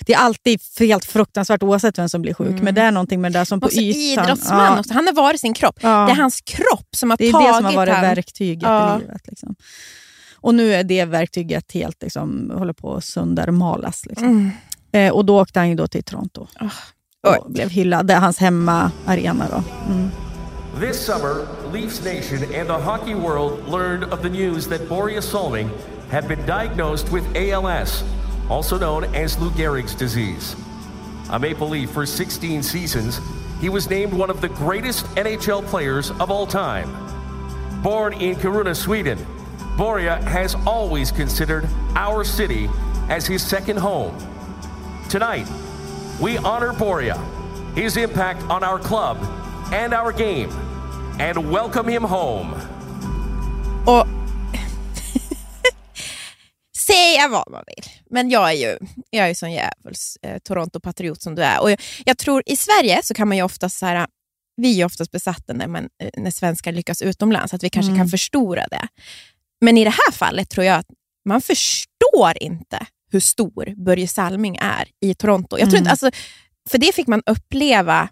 Det är alltid helt fruktansvärt oavsett vem som blir sjuk, Mm. men det är någonting med det där som på Också ytan... idrottsman Ja, också. Han har varit sin kropp. Det är hans kropp som har Det är tagit det som har varit han. verktyget i livet. Liksom. Och nu är det verktyget helt liksom, håller på att söndermalas. Liksom. Mm. Eh, och då åkte han ju då till Toronto Oj. och blev hyllad. Det är hans hemmaarena. Då. Mm. This summer, Leafs Nation and the hockey world learned of the news that Boria Solving had been diagnosed with ALS, also known as Lou Gehrig's disease. A Maple Leaf for 16 seasons, he was named one of the greatest NHL players of all time. Born in Kiruna, Sweden, Boria has always considered our city as his second home. Tonight, we honor Boria, his impact on our club and our game, and welcome him home. Och säga vad man vill, men jag är ju, jag är ju sån djävuls eh, Toronto-patriot som du är. Och jag, jag tror I Sverige så kan man ju oftast så här, vi är oftast besatta när, man, eh, när svenskar lyckas utomlands, att vi kanske Mm. kan förstora det. Men i det här fallet tror jag att man förstår inte hur stor Börje Salming är i Toronto. Jag tror Mm. inte, alltså, för det fick man uppleva,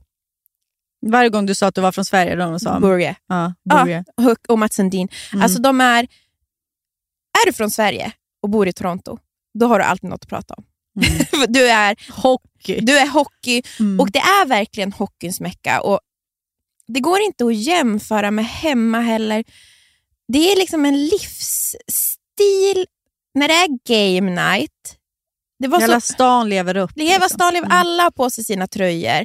Varje gång du sa att du var från Sverige, då sa Börje ja, Ja, Börje. Hook och Mats Sundin. Mm. Alltså de är, är du från Sverige och bor i Toronto, då har du alltid något att prata om. För du, är, Hockey. du är hockey Mm. och det är verkligen hockeyns mecka. Och det går inte att jämföra med hemma heller. Det är liksom en livsstil när det är game night. Det var Hela så, stan lever upp. Leva liksom. stan, lever Mm. alla har på sig sina tröjor.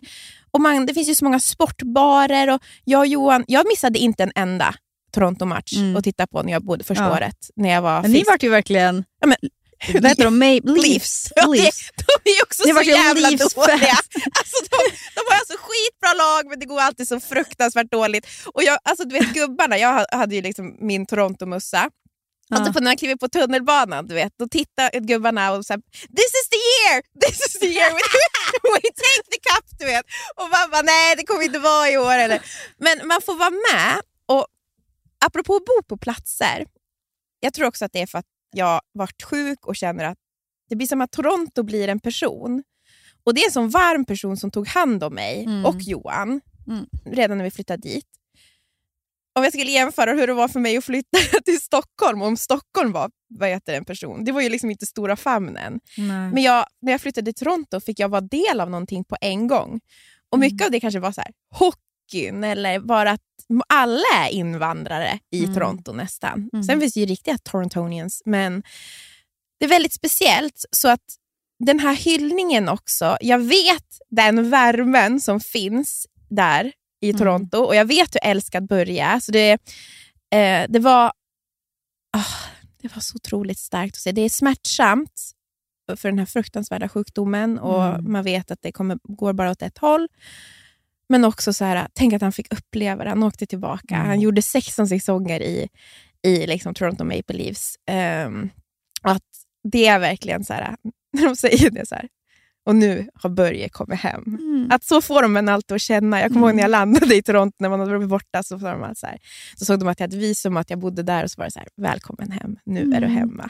Och man, det finns ju så många sportbarer. Och jag, och Johan, jag missade inte en enda Toronto-match Mm. att titta på när jag bodde första Ja. året. När jag var Men ni vart ju verkligen... Ja, men- vad heter de? Ma- Leafs. Ja, det, Leafs. de är också Ni så jävla Leafs dåliga. Alltså, de, de har alltså skitbra lag, men det går alltid så fruktansvärt dåligt. Och jag, alltså, du vet gubbarna, jag ha- hade ju liksom min Toronto-mussa. Alltså, när man kliver på tunnelbanan, du vet, då tittar gubbarna och säger “This is the year! This is the year! We, we take the cup!” du vet. Och man bara “Nej, det kommer inte vara i år”. Eller. Men man får vara med. Och apropå att bo på platser, jag tror också att det är för att jag varit sjuk och känner att det blir som att Toronto blir en person. Och det är en sån varm person som tog hand om mig Mm. och Johan Mm. redan när vi flyttade dit. Om jag skulle jämföra hur det var för mig att flytta till Stockholm, om Stockholm var vad heter en person. Det var ju liksom inte stora famnen. Nej. Men jag, när jag flyttade till Toronto fick jag vara del av någonting på en gång. Och Mycket av det kanske var så här, hockeyn eller bara att alla är invandrare i Mm. Toronto nästan. Mm. Sen finns det ju riktiga Torontonians, men det är väldigt speciellt. Så att den här hyllningen också, jag vet den värmen som finns där i Mm. Toronto och jag vet hur älskad Börje är. Så det, eh, det, var, ah, det var så otroligt starkt att se. Det är smärtsamt för den här fruktansvärda sjukdomen och Mm. man vet att det kommer, går bara åt ett håll. Men också så här, tänk att han fick uppleva det. Han åkte tillbaka. Mm. Han gjorde 16 säsonger i, i liksom Toronto Maple Leafs. Och att det är verkligen så här, när de säger det så här, och nu har Börje kommit hem. Mm. Att så får de en alltid att känna. Jag kommer ihåg när jag landade i Toronto, när man hade varit borta, så, sa de så, här, så såg de att jag hade visum och att jag bodde där och så var det så här, välkommen hem, nu är du Mm. hemma.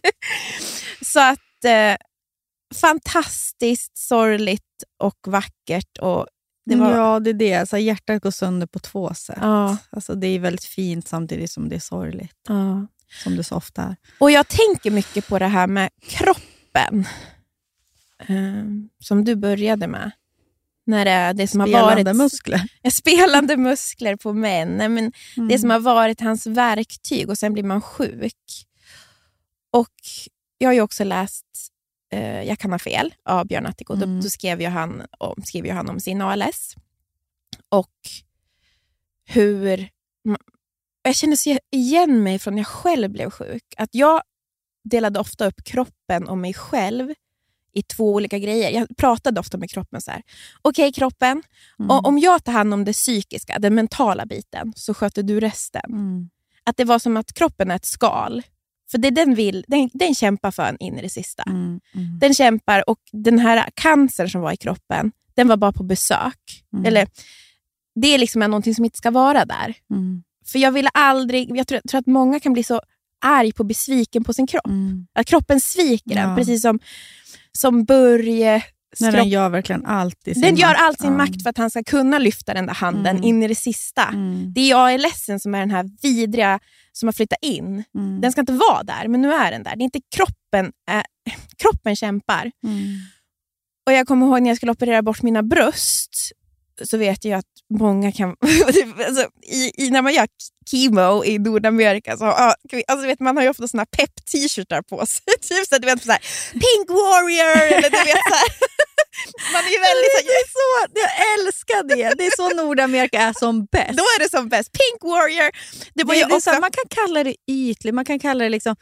så att eh, fantastiskt sorgligt och vackert. Och det var, Ja, det är det. Alltså, hjärtat går sönder på två sätt. Ja. Alltså, det är väldigt fint samtidigt som det är sorgligt, ja. som det så ofta är. Och jag tänker mycket på det här med kroppen. Eh, som du började med. När det, är det som har Spelande varit muskler. Ja, spelande muskler på män. Nej, men Mm. Det som har varit hans verktyg och sen blir man sjuk. Och Jag har ju också läst eh, Jag kan ha fel av Björn Attic och Mm. då, då skrev, ju han om, skrev ju han om sin ALS. Och hur... Jag känner så igen mig från när jag själv blev sjuk. Att Jag delade ofta upp kroppen och mig själv i två olika grejer. Jag pratade ofta med kroppen så här. Okej kroppen, Mm. och om jag tar hand om det psykiska, den mentala biten, så sköter du resten. Mm. Att det var som att kroppen är ett skal. För det den vill, den, den kämpar för en in i det sista. Mm. Mm. Den kämpar och den här cancern som var i kroppen, den var bara på besök. Mm. Eller Det är liksom någonting som inte ska vara där. Mm. För jag ville aldrig, jag tror, tror att många kan bli så arg på besviken på sin kropp. Mm. Att kroppen sviker en, Ja. precis som, som Börje kropp- den gör verkligen allt i sin den gör makt. allt sin Ja. makt för att han ska kunna lyfta den där handen Mm. in i det sista. Mm. Det är ledsen som är den här vidriga som har flyttat in. Mm. Den ska inte vara där, men nu är den där. Det är inte kroppen. Äh, kroppen kämpar. Mm. Och Jag kommer ihåg när jag skulle operera bort mina bröst, så vet jag att många kan... alltså, i, i, när man gör chemo i Nordamerika, så, vi- alltså, vet, man har ju ofta såna pepp-t-shirtar på sig. typ så, här, du vet, så här, Pink Warrior! Eller, du vet, så här. Man är väldigt... Så, Det är så, jag älskar det. Det är så Nordamerika är som bäst. då är det som bäst. Pink Warrior! Det Det, det också, så, man kan kalla det ytligt, man kan kalla det liksom...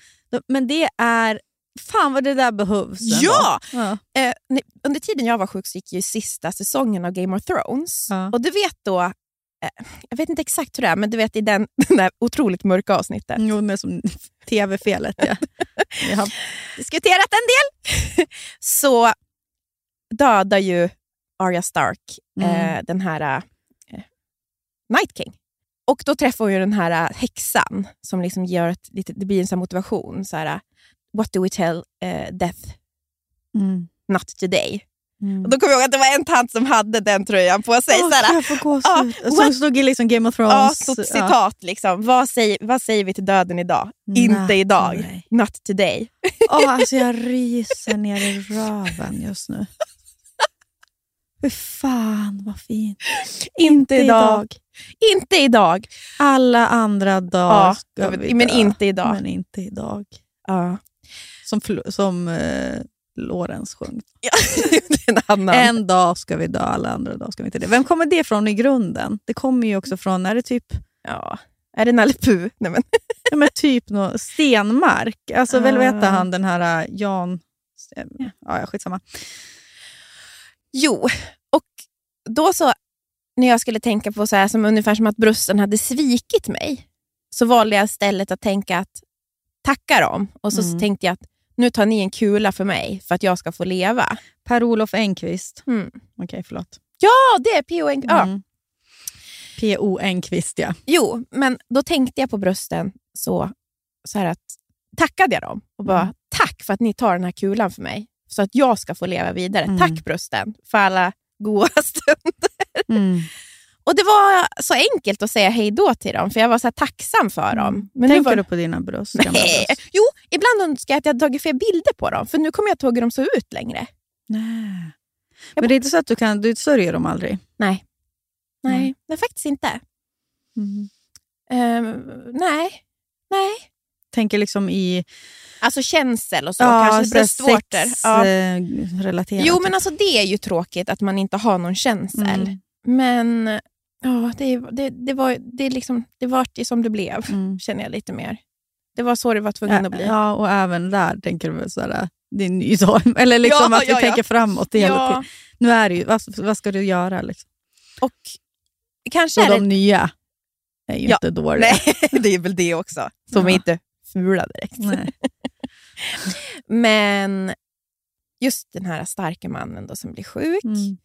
Men det är... Fan vad det där behövs. Ja! ja. Eh, under tiden jag var sjuk så gick ju sista säsongen av Game of Thrones. Ja. Och du vet då, eh, jag vet inte exakt hur det är, men du vet i den, den där otroligt mörka avsnittet. Jo, men som tv-felet. Ja. Vi har Diskuterat en del. så dödar ju Arya Stark eh, Mm. den här eh, Night King. Och då träffar hon ju den här eh, häxan som liksom gör ett, det blir en sån motivation. Så här, What do we tell eh, death Mm. not today? Mm. Och då kommer jag ihåg att det var en tant som hade den tröjan på sig. Åh, så här, jag får gåshud. Ja, Som stod i liksom Game of Thrones. så, citat liksom. Vad säger, vad säger vi till döden idag? Not Inte idag. today. Not today. Åh, alltså jag ryser ner i röven just nu. Fy fan vad fint. Inte idag. Inte idag. Alla andra dagar Ja, ska vi men dö. inte idag. Men inte idag. Ja. Som, som eh, Lorenz sjöng. Ja, en annan. En dag ska vi dö, alla andra dagar ska vi inte det. Vem kommer det ifrån i grunden? Det kommer ju också från, är det typ, Ja. Är det Nalle? Nej, men. ja, men typ nå Stenmark? Alltså väl vet Ah. han den här eh, Jan... Ja, ja, skitsamma. Jo, och då så när jag skulle tänka på så här, som ungefär som att brösten hade svikit mig, så valde jag istället att tänka att tacka dem. Och så Mm. tänkte jag att nu tar ni en kula för mig för att jag ska få leva. Per-Olof Engqvist. Mm. Okej, förlåt. Ja, det är P.O. Ja. Mm. P.O. Engqvist, ja. Jo, men då tänkte jag på brösten så, så här att tackade jag dem och bara Mm. tack för att ni tar den här kulan för mig så att jag ska få leva vidare. Mm. Tack brösten för alla goda stunder. Mm. Och det var så enkelt att säga hej då till dem, för jag var så tacksam för dem. Men Tänker var... du på dina bröst? gamla Nej. Jo, ibland önskar jag att jag tagit fler bilder på dem, för nu kommer jag inte ihåg hur de såg ut längre. Nej. Men det är inte så att du kan, du sörjer dem aldrig? Nej, nej, Mm. nej faktiskt inte. Ehm, nej, nej. Tänker liksom i Alltså känsel och så, kanske bröstvårtor. Ja. eh, relaterat. Jo, men alltså det är ju tråkigt att man inte har någon känsel. Mm. Men ja, det, det, det, var, det, liksom, det var det som det blev, Mm. känner jag lite mer. Det var så det var tvungen ja, att bli. ja, och även där tänker du sådär, det är en ny dag. Eller liksom Ja, att vi ja, ja. tänker framåt hela tiden. Nu är det ju, vad, vad ska du göra? Liksom? Och kanske det... de nya är ju inte dåliga. Nej, det är väl det också. Som är inte fula direkt. Men just den här starka mannen då som blir sjuk. Mm.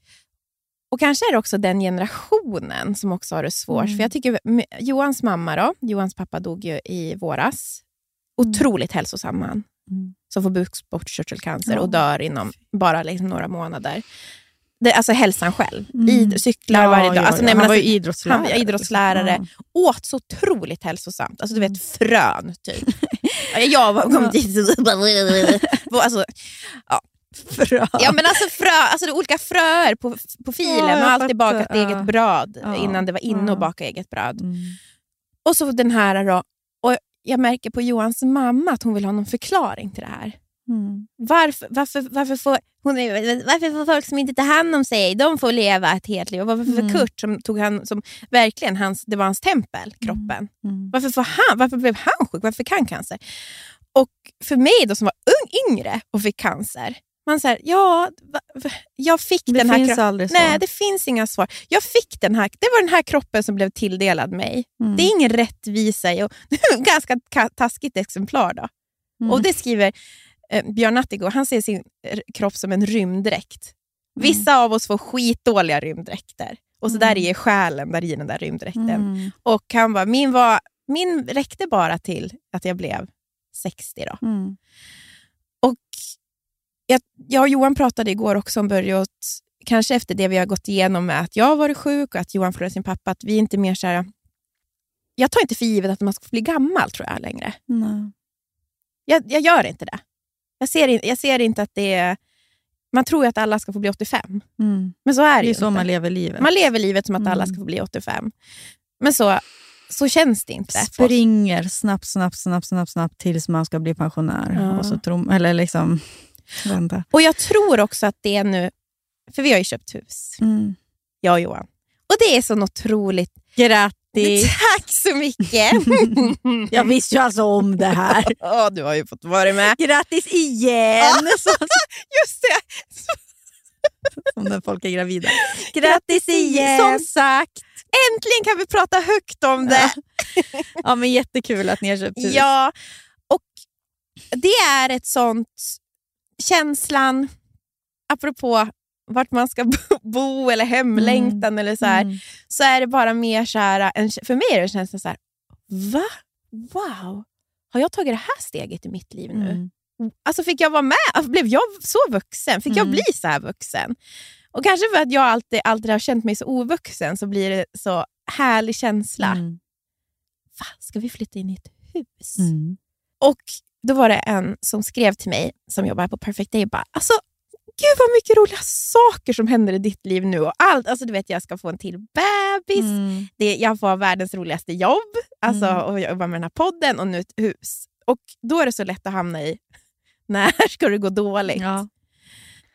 Och kanske är det också den generationen som också har det svårt. Mm. För jag tycker Johans mamma, då, Johans pappa dog ju i våras. Mm. Otroligt hälsosam man. Mm. Som får bukspottkörtelcancer Ja. och dör inom bara liksom några månader. Det, alltså hälsan själv. Mm. Id, cyklar Ja, varje dag. ja, Alltså, ja. nej, Han var alltså, ju idrottslärare. han var idrottslärare. liksom. åt så otroligt hälsosamt. Alltså du Mm. vet frön typ. jag var- kom dit och. Alltså, Frö. ja, men alltså, frö, alltså olika fröer på, på filen. Ja, och alltid bakat Ja. eget bröd Ja. innan det var inne Ja. att baka eget bröd. Mm. Och så den här då. Och jag märker på Johans mamma att hon vill ha någon förklaring till det här. Mm. Varför, varför, varför, får, hon varför får folk som inte tar hand om sig, de får leva ett helt liv? Och varför får Mm. Kurt, som, tog han, som verkligen hans, det var hans tempel, kroppen, Mm. varför, får han, varför blev han sjuk? Varför fick han cancer? Och för mig då som var ung, yngre och fick cancer, man säger ja, jag fick Det den här kroppen. Nej, det finns inga svar. Jag fick den här, det var den här kroppen som blev tilldelad mig. Mm. Det är ingen rättvisa. Och, ganska ka- taskigt exemplar. då. Mm. Och det skriver eh, Björn Natthigård, han ser sin r- kropp som en rymddräkt. Vissa av oss får skitdåliga rymddräkter. Och så där är själen där i den där rymddräkten. Mm. Och han bara, min, var, min räckte bara till att jag blev 60 då. Mm. Och jag, jag och Johan pratade igår också om att kanske efter det vi har gått igenom med att jag har varit sjuk och att Johan förlorade sin pappa, att vi inte mer så här, Jag tar inte för givet att man ska bli gammal tror jag längre. Nej. Jag, jag gör inte det. Jag ser, in, jag ser inte att det är... man tror ju att alla ska få bli 85. Mm. Men så är det, Det ju är så inte. man lever livet. Man lever livet som att alla Mm. ska få bli 85. Men så, så känns det inte. Springer snabbt, snabbt, snabbt, snabbt, snabbt tills man ska bli pensionär. Ja. Och så tror, eller liksom, vänta. Och jag tror också att det är nu, för vi har ju köpt hus, Mm. jag och Johan. Och det är så otroligt. Grattis! Tack så mycket! Jag visste ju alltså om det här. Ja, du har ju fått vara med. Grattis igen! Just det! som när folk är gravida. Grattis igen! Som sagt. Äntligen kan vi prata högt om det. Ja, men jättekul att ni har köpt hus. Ja, och det är ett sånt... Känslan, apropå vart man ska bo- eller hemlängtan eller så här, Mm. så är det bara mer så här, en, för mig är det en känsla så här, va? Wow, har jag tagit det här steget i mitt liv nu? Mm. Alltså fick jag vara med? Alltså, Blev jag så vuxen? Fick jag Mm. bli så här vuxen? Och kanske för att jag alltid, alltid har känt mig så ovuxen så blir det så härlig känsla. Mm. Va, ska vi flytta in i ett hus? Mm. Och då var det en som skrev till mig som jobbar på Perfect Day och bara, alltså gud vad mycket roliga saker som händer i ditt liv nu. Och allt, alltså du vet jag ska få en till bebis, Mm. det, jag får världens roligaste jobb alltså, Mm. och jobba med den här podden och nu ett hus. Och då är det så lätt att hamna i, när ska det gå dåligt? Ja.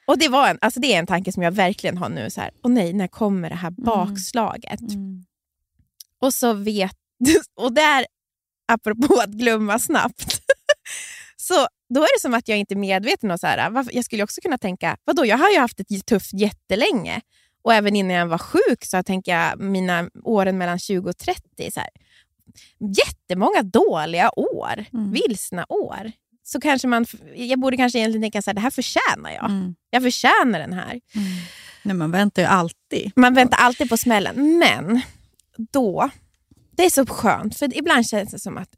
Och det, var en, alltså det är en tanke som jag verkligen har nu. Så här, och nej, när kommer det här bakslaget? Mm. Och så vet... Och där, apropå att glömma snabbt, så då är det som att jag inte är medveten. Och så här, jag skulle också kunna tänka, vadå, jag har ju haft ett tufft jättelänge. Och även innan jag var sjuk så tänker jag mina åren mellan 20 och 30. Så här, jättemånga dåliga år, Mm. vilsna år. Så kanske man, jag borde kanske egentligen tänka så här, det här förtjänar jag. Mm. Jag förtjänar den här. Nej, man väntar ju alltid. Man väntar alltid på smällen. Men då, det är så skönt. För ibland känns det som att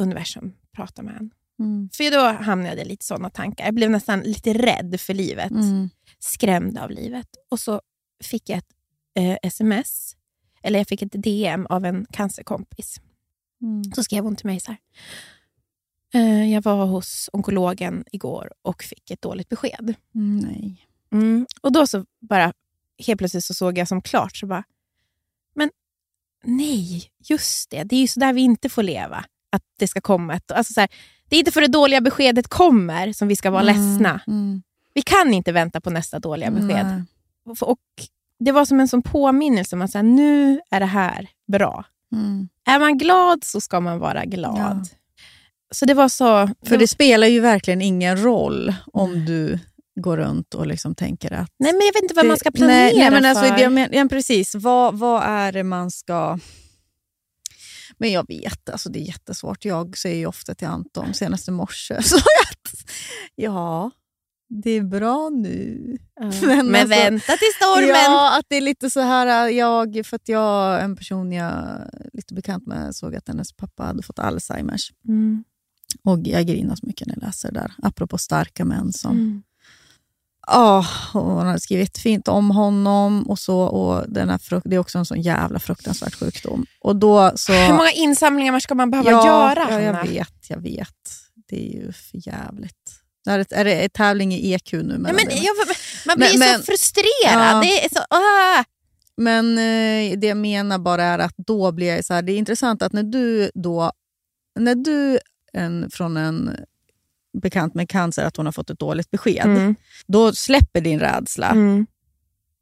universum pratar med en. Mm. För då hamnade jag i lite sådana tankar. Jag blev nästan lite rädd för livet. Mm. Skrämd av livet. Och så fick jag ett eh, sms, eller jag fick ett DM av en cancerkompis. Mm. Så skrev hon till mig så här. Eh, jag var hos onkologen igår och fick ett dåligt besked. Mm, nej. Mm. Och då så bara, helt plötsligt så såg jag som klart, så bara, men nej, just det, det är ju så där vi inte får leva. Att det ska komma ett, alltså så här, det är inte för det dåliga beskedet kommer som vi ska vara ledsna. Mm. Vi kan inte vänta på nästa dåliga besked. Nej. Och, och Det var som en sån påminnelse om att nu är det här bra. Mm. Är man glad så ska man vara glad. Ja. Så det var så... För det spelar ju verkligen ingen roll om du går runt och liksom tänker att... Nej, men jag vet inte vad det- man ska planera nej, nej, men för. alltså, jag men, ja, Precis, vad, vad är det man ska... Men jag vet, alltså det är jättesvårt. Jag säger ju ofta till Anton, senast i morse, så att ja, det är bra nu. Ja. Men Men, alltså- vänta till stormen. Ja, att det är lite så här, jag, för att jag, en person jag är lite bekant med såg att hennes pappa hade fått Alzheimers. Mm. Och jag grinar så mycket när jag läser det där, apropå starka män som Mm. Ja, och hon hade skrivit fint om honom och så. Och den här frukt, det är också en sån jävla fruktansvärd sjukdom. Och då så, Hur många insamlingar ska man behöva ja, göra, Ja, jag vet, jag vet. Det är ju för jävligt. Det är, ett, är det tävling i EQ nu? Mellan men, det? jag, man blir Men- men- så frustrerad. Ja. Det är så, ah. Men eh, det jag menar bara är att då blir jag så här, det är intressant att när du då, när du en, från en bekant med cancer, att hon har fått ett dåligt besked, Mm. då släpper din rädsla. Mm.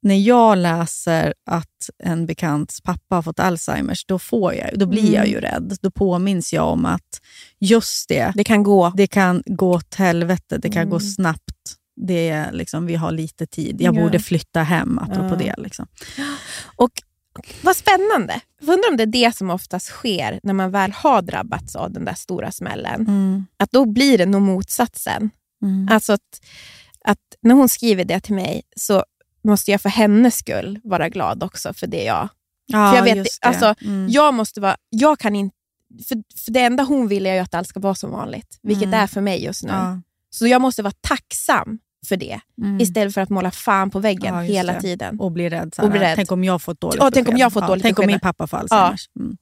När jag läser att en bekants pappa har fått Alzheimers, då, får jag, då blir Mm. jag ju rädd. Då påminns jag om att just det, Det kan gå. det kan gå åt helvete, det kan Mm. gå snabbt. Det är liksom, vi har lite tid. Jag Ja. borde flytta hem, apropå Ja. det. Liksom. Och vad spännande. Jag undrar om det är det som oftast sker när man väl har drabbats av den där stora smällen. Mm. Att då blir det nog motsatsen. Mm. Alltså att, att när hon skriver det till mig så måste jag för hennes skull vara glad också för det jag... Ja, för jag vet, det. alltså, Mm. Jag måste vara... Jag kan inte... För, för det enda hon vill är att allt ska vara som vanligt, vilket Mm. är för mig just nu. Ja. Så jag måste vara tacksam för det, Mm. istället för att måla fan på väggen Ja, hela det. tiden. Och bli rädd. Och bli rädd. Tänk om jag får ett dåligt Ja, tänk om jag får ett dåligt Tänk om min pappa får Alzheimers. Mm.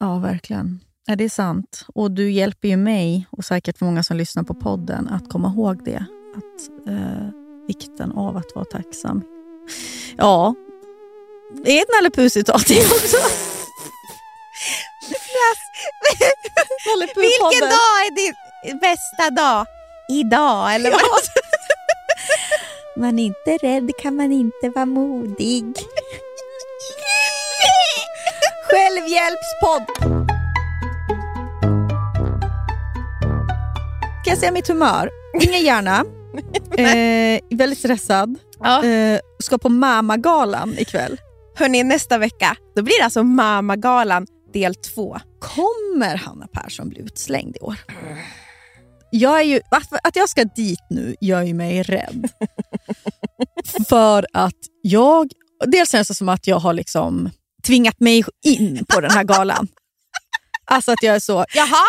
Ja, verkligen. Ja, det är sant. Och du hjälper ju mig, och säkert många som lyssnar på podden, att komma ihåg det. Att eh, vikten av att vara tacksam. Ja, det är ett Nalle Puh-citat också. Vilken dag är din bästa dag? Idag eller vad? Man är inte rädd kan man inte vara modig. Självhjälpspodd. Kan jag säga mitt humör? Ingen hjärna. Eh, väldigt stressad. Ja. Eh, ska på Mamagalan ikväll. Hörni, nästa vecka då blir det alltså Mamagalan del två. Kommer Hanna Persson bli utslängd i år? Jag är ju, att, jag ska dit nu gör ju mig rädd. För att jag... Dels känns det som att jag har liksom tvingat mig in på den här galan. Alltså att jag är så, jaha,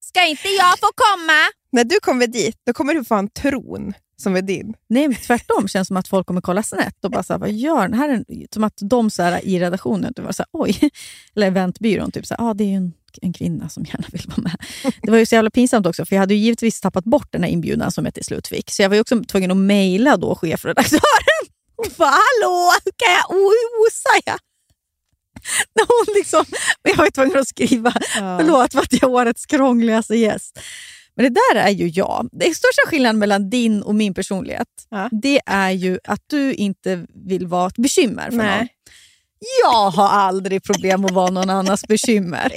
ska inte jag få komma? När du kommer dit då kommer du få en tron som är din. Nej, men tvärtom känns det som att folk kommer kolla snett och bara så här, vad gör den här? Som att de så här, i redaktionen, typ var så här, oj, eller eventbyrån, typ så här, ah, det är ju en, en kvinna som gärna vill vara med. Det var ju så jävla pinsamt också, för jag hade ju givetvis tappat bort den här inbjudan som jag till slut fick. Så jag var ju också tvungen att mejla då chefredaktören. Och bara, hallå, kan jag osa? Ja? När hon liksom, men jag var ju tvungen att skriva, förlåt för att jag är årets krångligaste gäst. Men det där är ju jag. Är största skillnaden mellan din och min personlighet, Ja. det är ju att du inte vill vara ett bekymmer för Nej. någon. Jag har aldrig problem att vara någon annans bekymmer.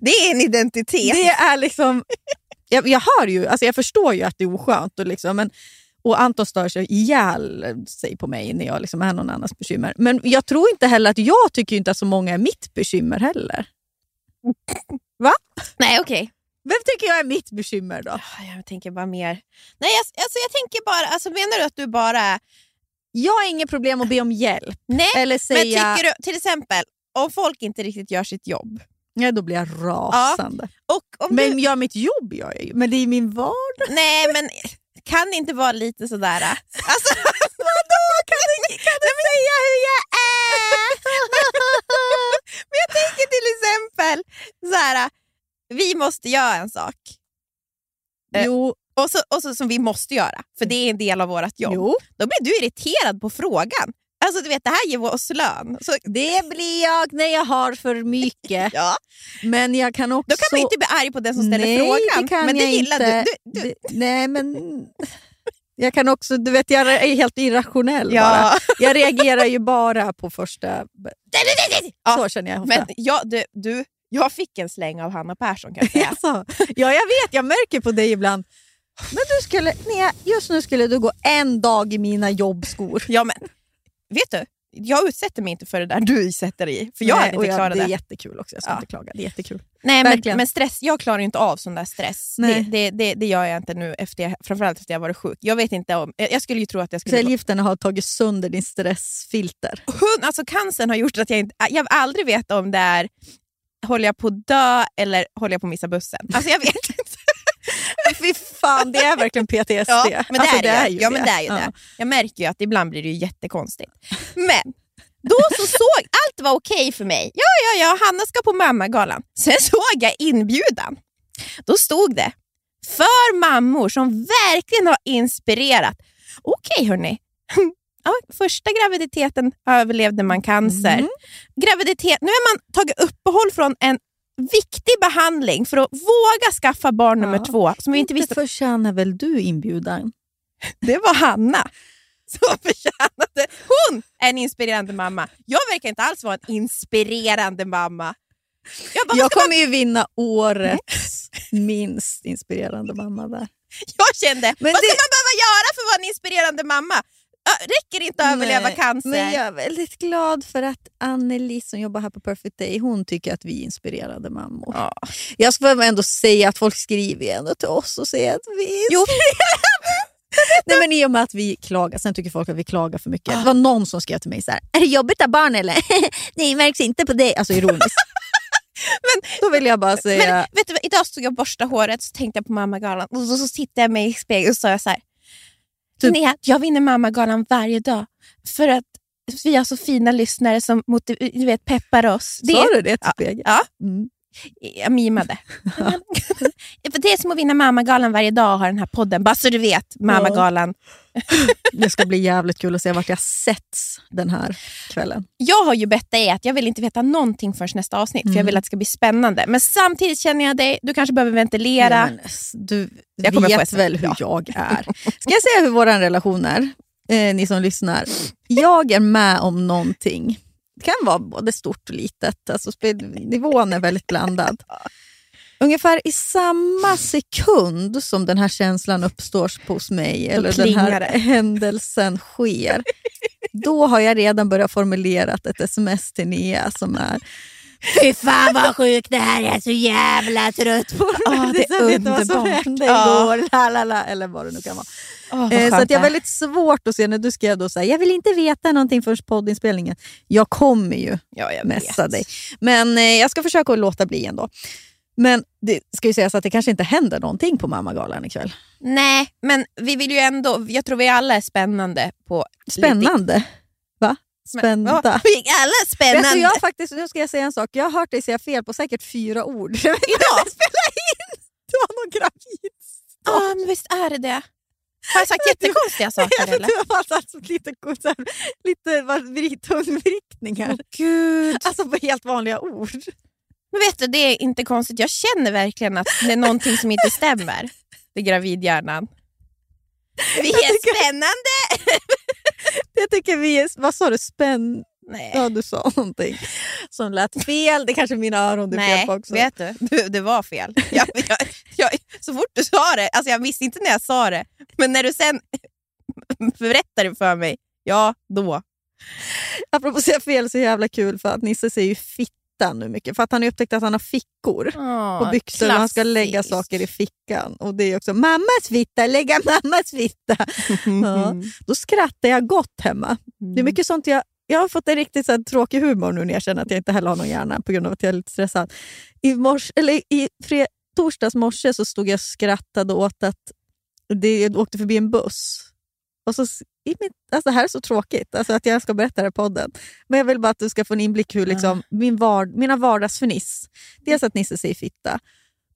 Det- är en identitet. Det är liksom... Jag, jag hör ju, alltså jag förstår ju att det är oskönt. Och, liksom, men, och Anton stör sig ihjäl sig på mig när jag liksom är någon annans bekymmer. Men jag tror inte heller att jag tycker inte att så många är mitt bekymmer heller. Va? Nej, okej. Vem tycker jag är mitt bekymmer då? Jag tänker bara mer... Nej, alltså, jag tänker bara... Alltså, menar du att du bara... Jag har inget problem att be om hjälp. Nej, Eller men säga... tycker du till exempel om folk inte riktigt gör sitt jobb. Ja, då blir jag rasande. Och om Men du, gör mitt jobb gör jag ju. Men det är min vardag. nej, men kan det inte vara lite sådär... Alltså, Vadå? Kan du, kan du säga hur jag är? men jag tänker till exempel så här, vi måste göra en sak. Eh, Jo, Och så, och så som vi måste göra, för det är en del av vårt jobb. jo, Då blir du irriterad på frågan. Alltså du vet, det här ger oss lön. Så, det blir jag när jag har för mycket. ja. Men jag kan också... Då kan man inte bli arg på den som ställer Nej, frågan. det kan men det jag gillar inte. du. du, du. Nej, men... Jag kan också, du vet, jag är helt irrationell bara. Ja. Jag reagerar ju bara på första... Ja, Så känner jag ofta. Men jag, du, du, jag fick en släng av Hanna Persson kan jag säga. Alltså, ja, jag vet. Jag märker på dig ibland. Men du skulle, nej, just nu skulle du gå en dag i mina jobbskor. ja, men, vet du, jag utsätter mig inte för det där du utsätter dig i. För jag Nej, hade inte jag, klarat det. det. är jättekul också. Jag ska Ja. inte klaga. Det är jättekul. Nej, men, verkligen. men stress, jag klarar inte av sån där stress. Det, det, det, det gör jag inte nu, efter jag, framförallt efter jag varit sjuk. Jag vet inte om, jag skulle ju tro att jag skulle... Cellgifterna har tagit sönder din stressfilter. Hund, alltså cancern har gjort att jag inte... Jag aldrig vetat om det är håller jag på att dö eller håller jag på att missa bussen. Alltså jag vet inte. Fy fan, det är verkligen PTSD. Ja, men det, Alltså, är det, ju. ju ja, men det är ju Ja. det. Jag märker ju att ibland blir det ju jättekonstigt. Men då så såg allt var okej för mig. Ja, ja, ja, Hanna ska på mammagalan. Sen såg jag inbjudan. Då stod det för mammor som verkligen har inspirerat. Okej hörni. Ja, första graviditeten överlevde man cancer. Mm. Graviditet, nu har man tagit uppehåll från en viktig behandling för att våga skaffa barn nummer Ja. två. Som vi inte Inte visste förtjänar väl du inbjudan? det var Hanna som förtjänade... Hon är en inspirerande mamma. Jag verkar inte alls vara en inspirerande mamma. Jag, bara, Jag ska kommer ju vinna årets minst inspirerande mamma där. jag kände, Men vad ska det- man behöva göra för att vara en inspirerande mamma? Räcker inte att överleva Nej, cancer? Men jag är väldigt glad för att Anneli som jobbar här på Perfect Day, hon tycker att vi är inspirerade mammor. Ja. Jag ska ändå säga att folk skriver ändå till oss och säger att vi är Jo. Nej, men I och med att vi klagar, sen tycker folk att vi klagar för mycket. Det var någon som skrev till mig så här, är det jobbigt att ha barn eller? Det märks inte på dig. Alltså ironiskt. Men- Då vill jag bara säga, Men vet du, idag stod jag och borstade håret så tänkte jag på mammagalan och så, så tittade jag mig i spegeln och sa jag så här. Typ- Linnea, jag vinner mammagalan varje dag för att vi har så fina lyssnare som du vet, peppar oss. Det sa du det till Ja. spegeln? Ja. Mm. jag mimade. för det är som att vinna mammagalan varje dag och ha den här podden. Bara så du vet, mammagalan. Det ska bli jävligt kul att se vart jag sätts den här kvällen. Jag har ju bett dig att jag vill inte veta någonting förrän nästa avsnitt, för jag Mm. vill att det ska bli spännande. Men samtidigt känner jag dig, du kanske behöver ventilera. Men, du Jag vet väl hur Ja. jag är. Ska jag säga hur vår relation är? Eh, ni som lyssnar. Jag är med om någonting. Det kan vara både stort och litet. Alltså, nivån är väldigt blandad. Ungefär i samma sekund som den här känslan uppstår hos mig, eller den här det. händelsen sker, då har jag redan börjat formulera ett sms till Nia som är Fy fan vad sjukt det här är, jag är så jävla trött på Ah, det är underbart. hände Ja. igår, la, la, la, eller vad det nu kan vara. Vad Eh, så att jag har det väldigt svårt att se när du skrev då så här, jag vill inte veta någonting förrän poddinspelningen. Jag kommer ju ja, jag messa dig. Men eh, jag ska försöka att låta bli ändå. Men det ska ju sägas att det kanske inte händer någonting på Mammagalan ikväll. Nej, men vi vill ju ändå, jag tror vi alla är spännande på... Spännande. Va? Spända. Ja, vi är alla Vet spännande. du, jag faktiskt, nu ska jag säga en sak. Jag har hört dig säga fel på säkert fyra ord. Vet Idag? spelar in. Du har någon gravid. Ja, men visst är det det. Har jag sagt jättekonstiga saker eller? Du har alltså alltså lite, så lite tungvrickningar. Gud. Alltså på helt vanliga ord. Men vet du, det är inte konstigt. Jag känner verkligen att det är någonting som inte stämmer. Det är gravidhjärnan. Vi är tycker- spännande! Jag tycker vi är, vad sa du, spänn... Nej, Ja, du sa någonting som lät fel. Det kanske är mina öron det är fel Nej på också. vet du, du, det var fel. Jag, jag, jag, så fort du sa det, alltså jag visste inte när jag sa det, men när du sen berättade det för mig, ja då. Apropå att säga fel, så jävla kul för att Nisse säger ju fitta nu mycket. För att han har upptäckt att han har fickor på byxor och han ska lägga saker i fickan. Och det är också mammas fitta, lägga mammas fitta. Ja. Då skrattar jag gott hemma. Det är mycket sånt jag, jag har fått en riktigt så här, tråkig humor nu när jag känner att jag inte heller har någon hjärna på grund av att jag är lite stressad. I, mors, eller i fred, torsdags morse så stod jag och skrattade åt att det åkte förbi en buss. Och så, i mitt, alltså det här är så tråkigt alltså att jag ska berätta det i podden. Men jag vill bara att du ska få en inblick hur liksom, min vard, mina vardagsförniss. Dels att Nisse säger fitta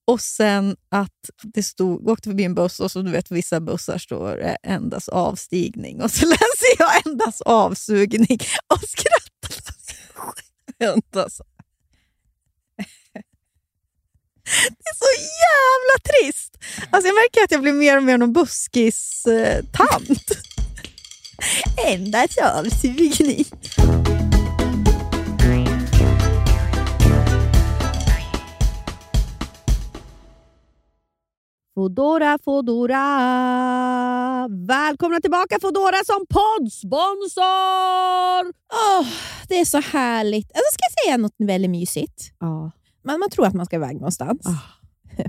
och sen att det stod, åkte förbi en buss och så du vet vissa bussar står det endast avstigning och så läser jag endast avsugning och skrattar. Så. Det är så jävla trist! Alltså jag märker att jag blir mer och mer någon buskis-tant. endast avsugning. Fodora, Fodora. Välkomna tillbaka Fodora som poddsponsor! Oh, det är så härligt. Alltså, ska jag säga något väldigt mysigt? Ja. Man, man tror att man ska iväg någonstans, Ah.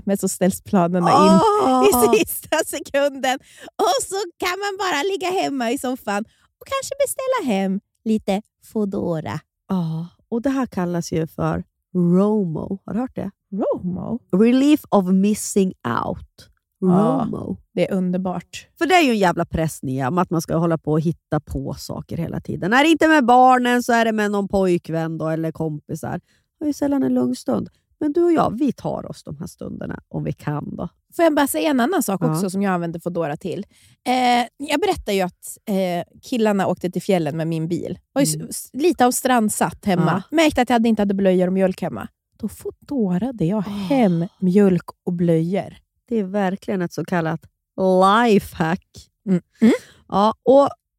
men så ställs planerna in Oh. i sista sekunden. Och så kan man bara ligga hemma i soffan och kanske beställa hem lite Foodora. Ja, och det här kallas ju för ROMO. Har du hört det? Romo. Relief of missing out. Ja. ROMO. Det är underbart. För det är ju en jävla press Nia, om att man ska hålla på och hitta på saker hela tiden. Är det inte med barnen så är det med någon pojkvän då, eller kompisar. Är ju sällan en lugn stund. Men du och jag, vi tar oss de här stunderna om vi kan. då. Får jag bara säga en annan sak Ja. också som jag använder Foodora till? Eh, jag berättade ju att eh, killarna åkte till fjällen med min bil. Var Mm. lite av strandsatt hemma. Märkte att jag hade inte hade blöjor och mjölk hemma. Då Foodorade jag hem mjölk och blöjor. Det är verkligen ett så kallat lifehack. Mm. Mm. Ja, och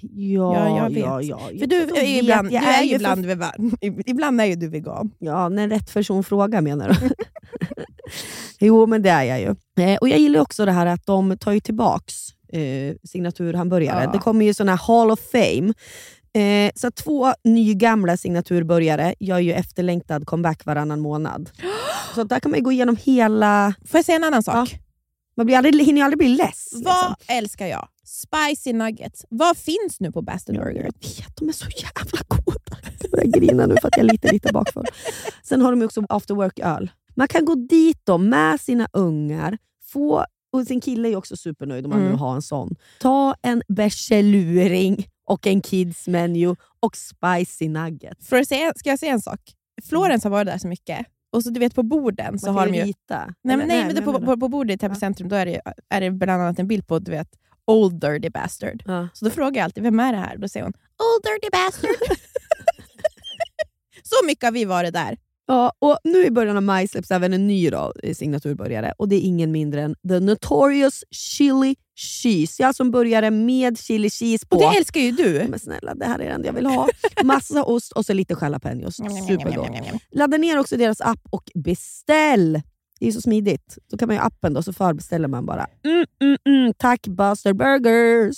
Ja, Ja, jag vet. ja, ja. För du De är ju ibland, jag du är ju ju för- ibland, vegan. ibland är ju du vegan. Ja, när rätt person frågar menar du? jo, men det är jag ju. Eh, och Jag gillar också det här att de tar ju tillbaks eh, signaturhamburgare. Ja. Det kommer ju såna här Hall of Fame. Eh, så två nygamla signaturburgare gör ju efterlängtad comeback varannan månad. Så där kan man gå igenom hela... Får jag säga en annan sak? Man blir aldrig, hinner ju aldrig bli less. Vad Liksom. älskar jag? Spicy nuggets. Vad finns nu på Bastard Burger? Jag vet, de är så jävla goda. Jag börjar grina nu för att jag är lite, lite bakfull. Sen har de också after work-öl. Man kan gå dit då med sina ungar, få, och sin kille är också supernöjd om man Mm. nu har en sån. Ta en bärseluring och en kids menu och spicy nuggets. För att säga, ska jag säga en sak? Florens har varit där så mycket. Och så du vet på borden så har de ju... rita. Nej, men, Eller- nej, men det, men på, på, på bordet i Täby centrum då är det, är det bland annat en bild på du vet, Old Dirty Bastard. Ja. Så då frågar jag alltid, vem är det här? Då säger hon, Old Dirty Bastard. så mycket har vi varit där. Ja, och nu i början av maj släpps även en ny då, eh, signaturbörjare och det är ingen mindre än The Notorious Chili Cheese. Jag som började med chili cheese på. Och det älskar ju du. Men snälla, det här är det enda jag vill ha. Massa ost och så lite jalapenos. Supergott. Ladda ner också deras app och beställ. Det är så smidigt. Då kan man ju appen då, så förbeställer man bara. Mm, mm, mm. Tack Buster Burgers!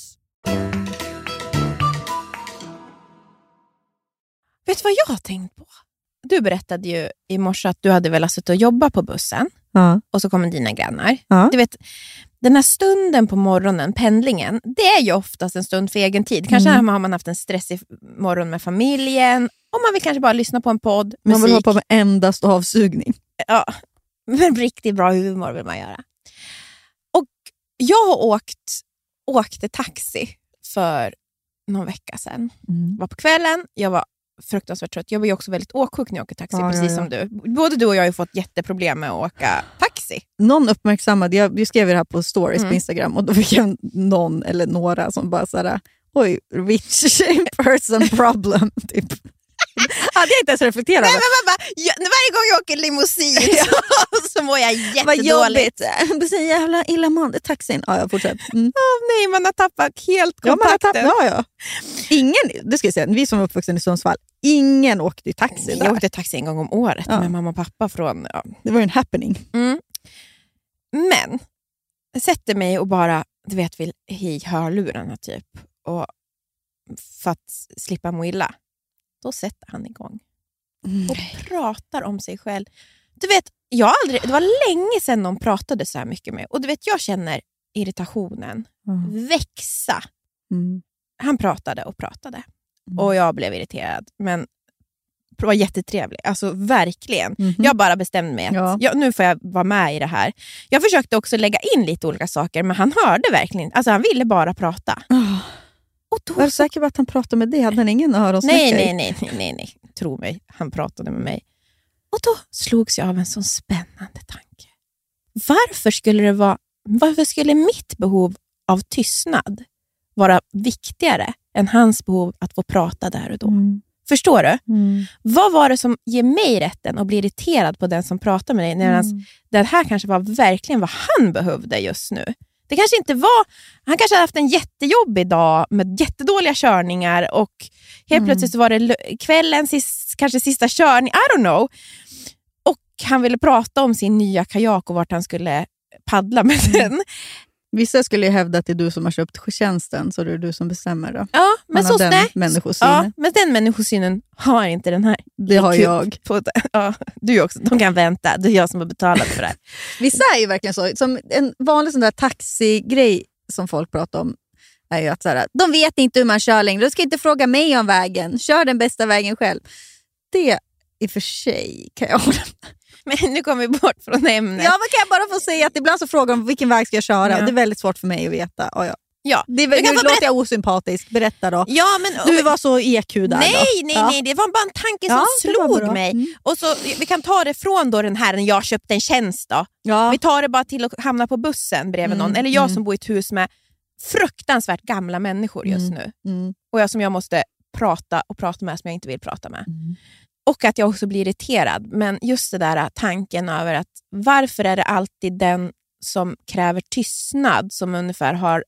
Vet du vad jag har tänkt på? Du berättade ju i morse att du hade velat suttit och jobba på bussen Ja. och så kommer dina grannar. Ja. Du vet, den här stunden på morgonen, pendlingen, det är ju oftast en stund för egen tid. Kanske Mm. har man haft en stressig morgon med familjen och man vill kanske bara lyssna på en podd, Man vill musik. hålla på med endast avsugning. Ja, men riktigt bra humor vill man göra. Och jag har åkt, åkte taxi för någon vecka sedan. Mm. Var på kvällen, jag var fruktansvärt trött. Jag var ju också väldigt åksjuk när jag åker taxi, Ja, ja, precis ja. som du. Både du och jag har ju fått jätteproblem med att åka taxi. Någon uppmärksammade, jag, jag skrev det här på stories Mm. på Instagram och då fick jag någon eller några som bara såhär, oj, rich person problem. Typ. Hade jag inte ens reflekterat Nej, men bara, jag, varje gång jag åker limousin så mår jag Vad jättedåligt. jobbigt. Det är så jävla illamående taxin. Ja, jag fortsätter. Mm. Åh nej, man har tappat helt Ja, man har kontakten. tappat, ja. Ingen, det ska jag säga, vi som är uppvuxna i Sundsvall, ingen åkte i taxi jag där. åkte taxi en gång om året Ja. med mamma och pappa från... Ja. Det var ju en happening. Mm. Men, jag sätter mig och bara du vet, vill i hörlurarna typ. Och för att slippa må illa. Då sätter han igång och pratar om sig själv. Du vet, jag aldrig, det var länge sedan någon pratade så här mycket med Och du vet, jag känner irritationen växa. Mm. Han pratade och pratade Mm. och jag blev irriterad. Men var jättetrevlig. Alltså verkligen. Mhm. Jag bara bestämde mig att Ja. jag, nu får jag vara med i det här. Jag försökte också lägga in lite olika saker, men han hörde verkligen Alltså Han ville bara prata. Oh. Då Var du säker på att han pratade med dig? Hade han ingen öronsnäcka nej, nej, nej, nej, nej, nej. Tro mig, han pratade med mig. Och då slogs jag av en sån spännande tanke. Varför skulle, det vara, varför skulle mitt behov av tystnad vara viktigare än hans behov att få prata där och då? Mm. Förstår du? Mm. Vad var det som ger mig rätten att bli irriterad på den som pratar med dig? Medan Mm. det här kanske var verkligen vad han behövde just nu. Det kanske inte var... Han kanske hade haft en jättejobbig dag med jättedåliga körningar och helt Mm. plötsligt så var det kvällens kanske sista körning. I don't know. Och han ville prata om sin nya kajak och vart han skulle paddla med Mm. den. Vissa skulle ju hävda att det är du som har köpt tjänsten, så det är du som bestämmer. Då. Ja, men så, den nej. människosynen. Ja, men den människosynen har inte den här. Det har jag. På, ja, du också. De kan vänta. Det är jag som har betalat för det här. Vissa är ju verkligen så. Som en vanlig sån där taxigrej som folk pratar om är ju att så här, de vet inte hur man kör längre. Du ska inte fråga mig om vägen. Kör den bästa vägen själv. Det i och för sig kan jag hålla Men nu kommer vi bort från ämnet. Ja, men kan jag bara få säga att ibland så frågar de vilken väg ska jag köra. Ja. Det är väldigt svårt för mig att veta. Ja, ja. Ja. Det är, Du kan nu låter berätta- jag osympatisk. Berätta då. Ja, men, Du var så EQ där nej, då. nej, Ja. nej. Det var bara en tanke som Ja, slog bra. mig. Mm. Och så, vi kan ta det från då den här när jag köpte en tjänst. Då. Ja. Vi tar det bara till att hamna på bussen bredvid Mm, någon. Eller jag mm. som bor i ett hus med fruktansvärt gamla människor just Mm. nu. Mm. Och jag som jag måste prata och prata med som jag inte vill prata med. Mm. Och att jag också blir irriterad. Men just det där tanken över att varför är det alltid den som kräver tystnad som ungefär har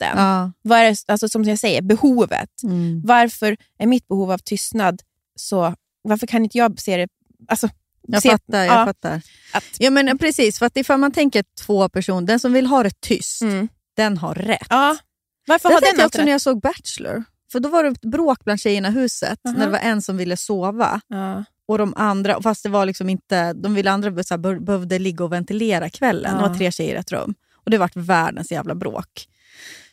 rätten? Ja. Vad är det, alltså som jag säger, behovet. Mm. Varför är mitt behov av tystnad så... Varför kan inte jag se det... Alltså, Jag se, fattar. Jag ja, fattar. Att, Ja, men precis, för att ifall man tänker två personer, den som vill ha det tyst, mm, den har rätt. ja. Varför Det har tänkte jag också när jag såg Bachelor. För då var det ett bråk bland tjejerna i huset, Aha. när det var en som ville sova. Ja. Och de andra, fast det var liksom inte, de ville andra så här, be- behövde ligga och ventilera kvällen. Det Ja. var tre tjejer i ett rum. Och det har varit världens jävla bråk.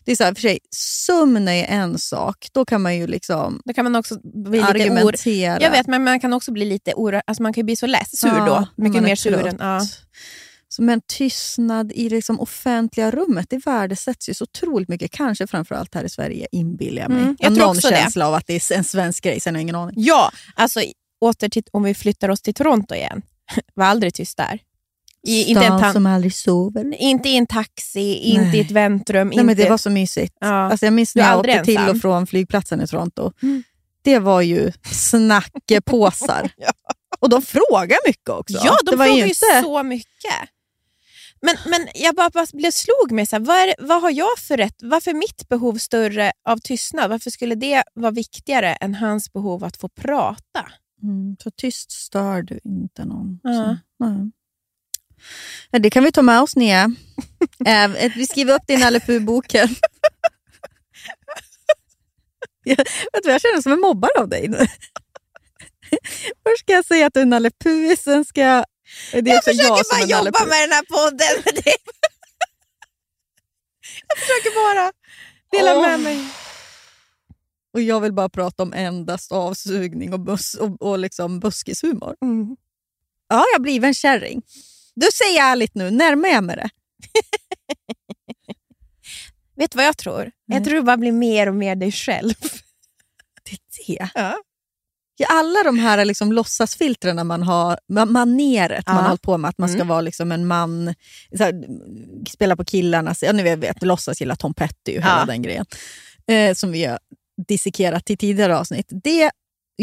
Det är så här, för sig, sömn är en sak. Då kan man ju liksom Då kan man också bli lite or... argumentera. Jag vet, men man kan också bli lite oro... Alltså man kan bli så less, sur Ja, då. Mycket mer sur än... Ja. Så, men tystnad i det liksom offentliga rummet, det värdesätts ju så otroligt mycket. Kanske framförallt här i Sverige, inbillar jag mig. Mm, jag har tror någon också det. känsla av att det är en svensk grej, sen har jag ingen aning. ja, alltså åter till, om vi flyttar oss till Toronto igen. Var aldrig tyst där. I, inte, en som aldrig sover. inte i en taxi, inte Nej. i ett väntrum. Nej, inte... men det var så mysigt. Ja. Alltså jag minns när är jag åkte till och från flygplatsen i Toronto. Mm. Det var ju snackepåsar. Och de frågar mycket också. Ja, de frågar ju inte... så mycket. Men, men jag bara, bara blev slog mig, så här, vad, är, vad har jag för rätt? Varför är mitt behov större av tystnad? Varför skulle det vara viktigare än hans behov att få prata? Mm, så tyst stör du inte någon. Ja. Så, nej. Det kan vi ta med oss Nia. Ett- vi skriver upp det i Nalle Puh-boken. jag, vet du, jag känner mig som en mobbare av dig nu. Först ska jag säga att du är Nalle Puh, sen ska jag... Det är Jag försöker jag bara jobba med den här podden. men det- jag försöker bara dela Åh. med mig. Och jag vill bara prata om endast avsugning och, bus, och, och liksom buskishumor. Mm. Ja, jag blivit en kärring. Du säger ärligt nu, närmar jag mig det? Vet du vad jag tror? Jag tror du bara blir mer och mer dig själv. Det är det. Ja. Ja, alla de här liksom låtsasfiltren man har, ma- maneret man Ja. har hållit på med, att man ska Mm. vara liksom en man, så här, spela på killarnas, ja, nu vet, vet, låtsas gilla Tom Petty och hela Ja. den grejen, eh, som vi har dissekerat i tidigare avsnitt. Det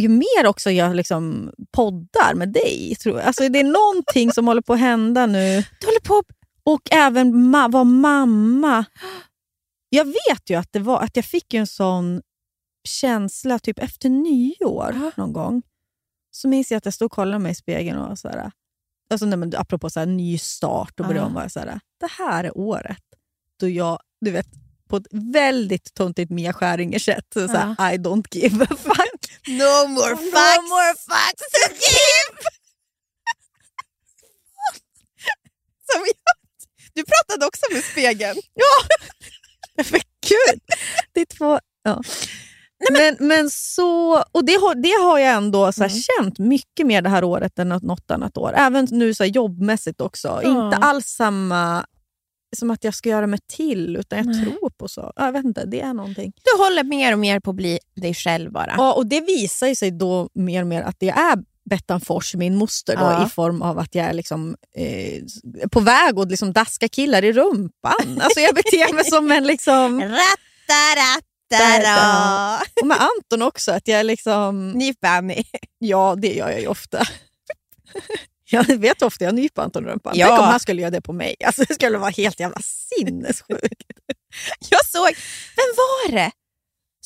ju mer också jag liksom poddar med dig, tror jag. Alltså, det är någonting som håller på att hända nu. Du håller på Och även ma- vara mamma. Jag vet ju att, det var, att jag fick en sån känsla typ efter nyår någon gång. Så minns jag att jag stod och kollade mig i spegeln och så här, alltså, nej, men, apropå så här, ny start, och började Ja. om vara så här, det här är året då jag, du vet, på ett väldigt töntigt Mia Skäringer-sätt, så, så här, I don't give a fuck. No more fucks. No more fucks to give! Som jag. Du pratade också med spegeln. Men gud! Det är två... Ja. men, men så, och det har, det har jag ändå så här, Mm. känt mycket mer det här året än något, annat år. Även nu så här, jobbmässigt också. Ja. Inte alls samma som att jag ska göra mig till, utan jag Nej. tror på så. Ja, Jag vet inte, det är någonting. Du håller mer och mer på att bli dig själv bara. Ja, och det visar sig då mer och mer att det är Bettan Fors, min moster, då, Ja. i form av att jag är liksom, eh, på väg att liksom daska killar i rumpan. Alltså jag beter mig som en... liksom... Rattarattara. Och med Anton också, att jag är liksom... Nyp Annie. Ja, det gör jag ju ofta. Jag vet ofta jag nyper Anton rumpan. Ja. Tänk om han skulle göra det på mig. Alltså, det skulle vara helt jävla sinnessjukt. Jag såg, vem var det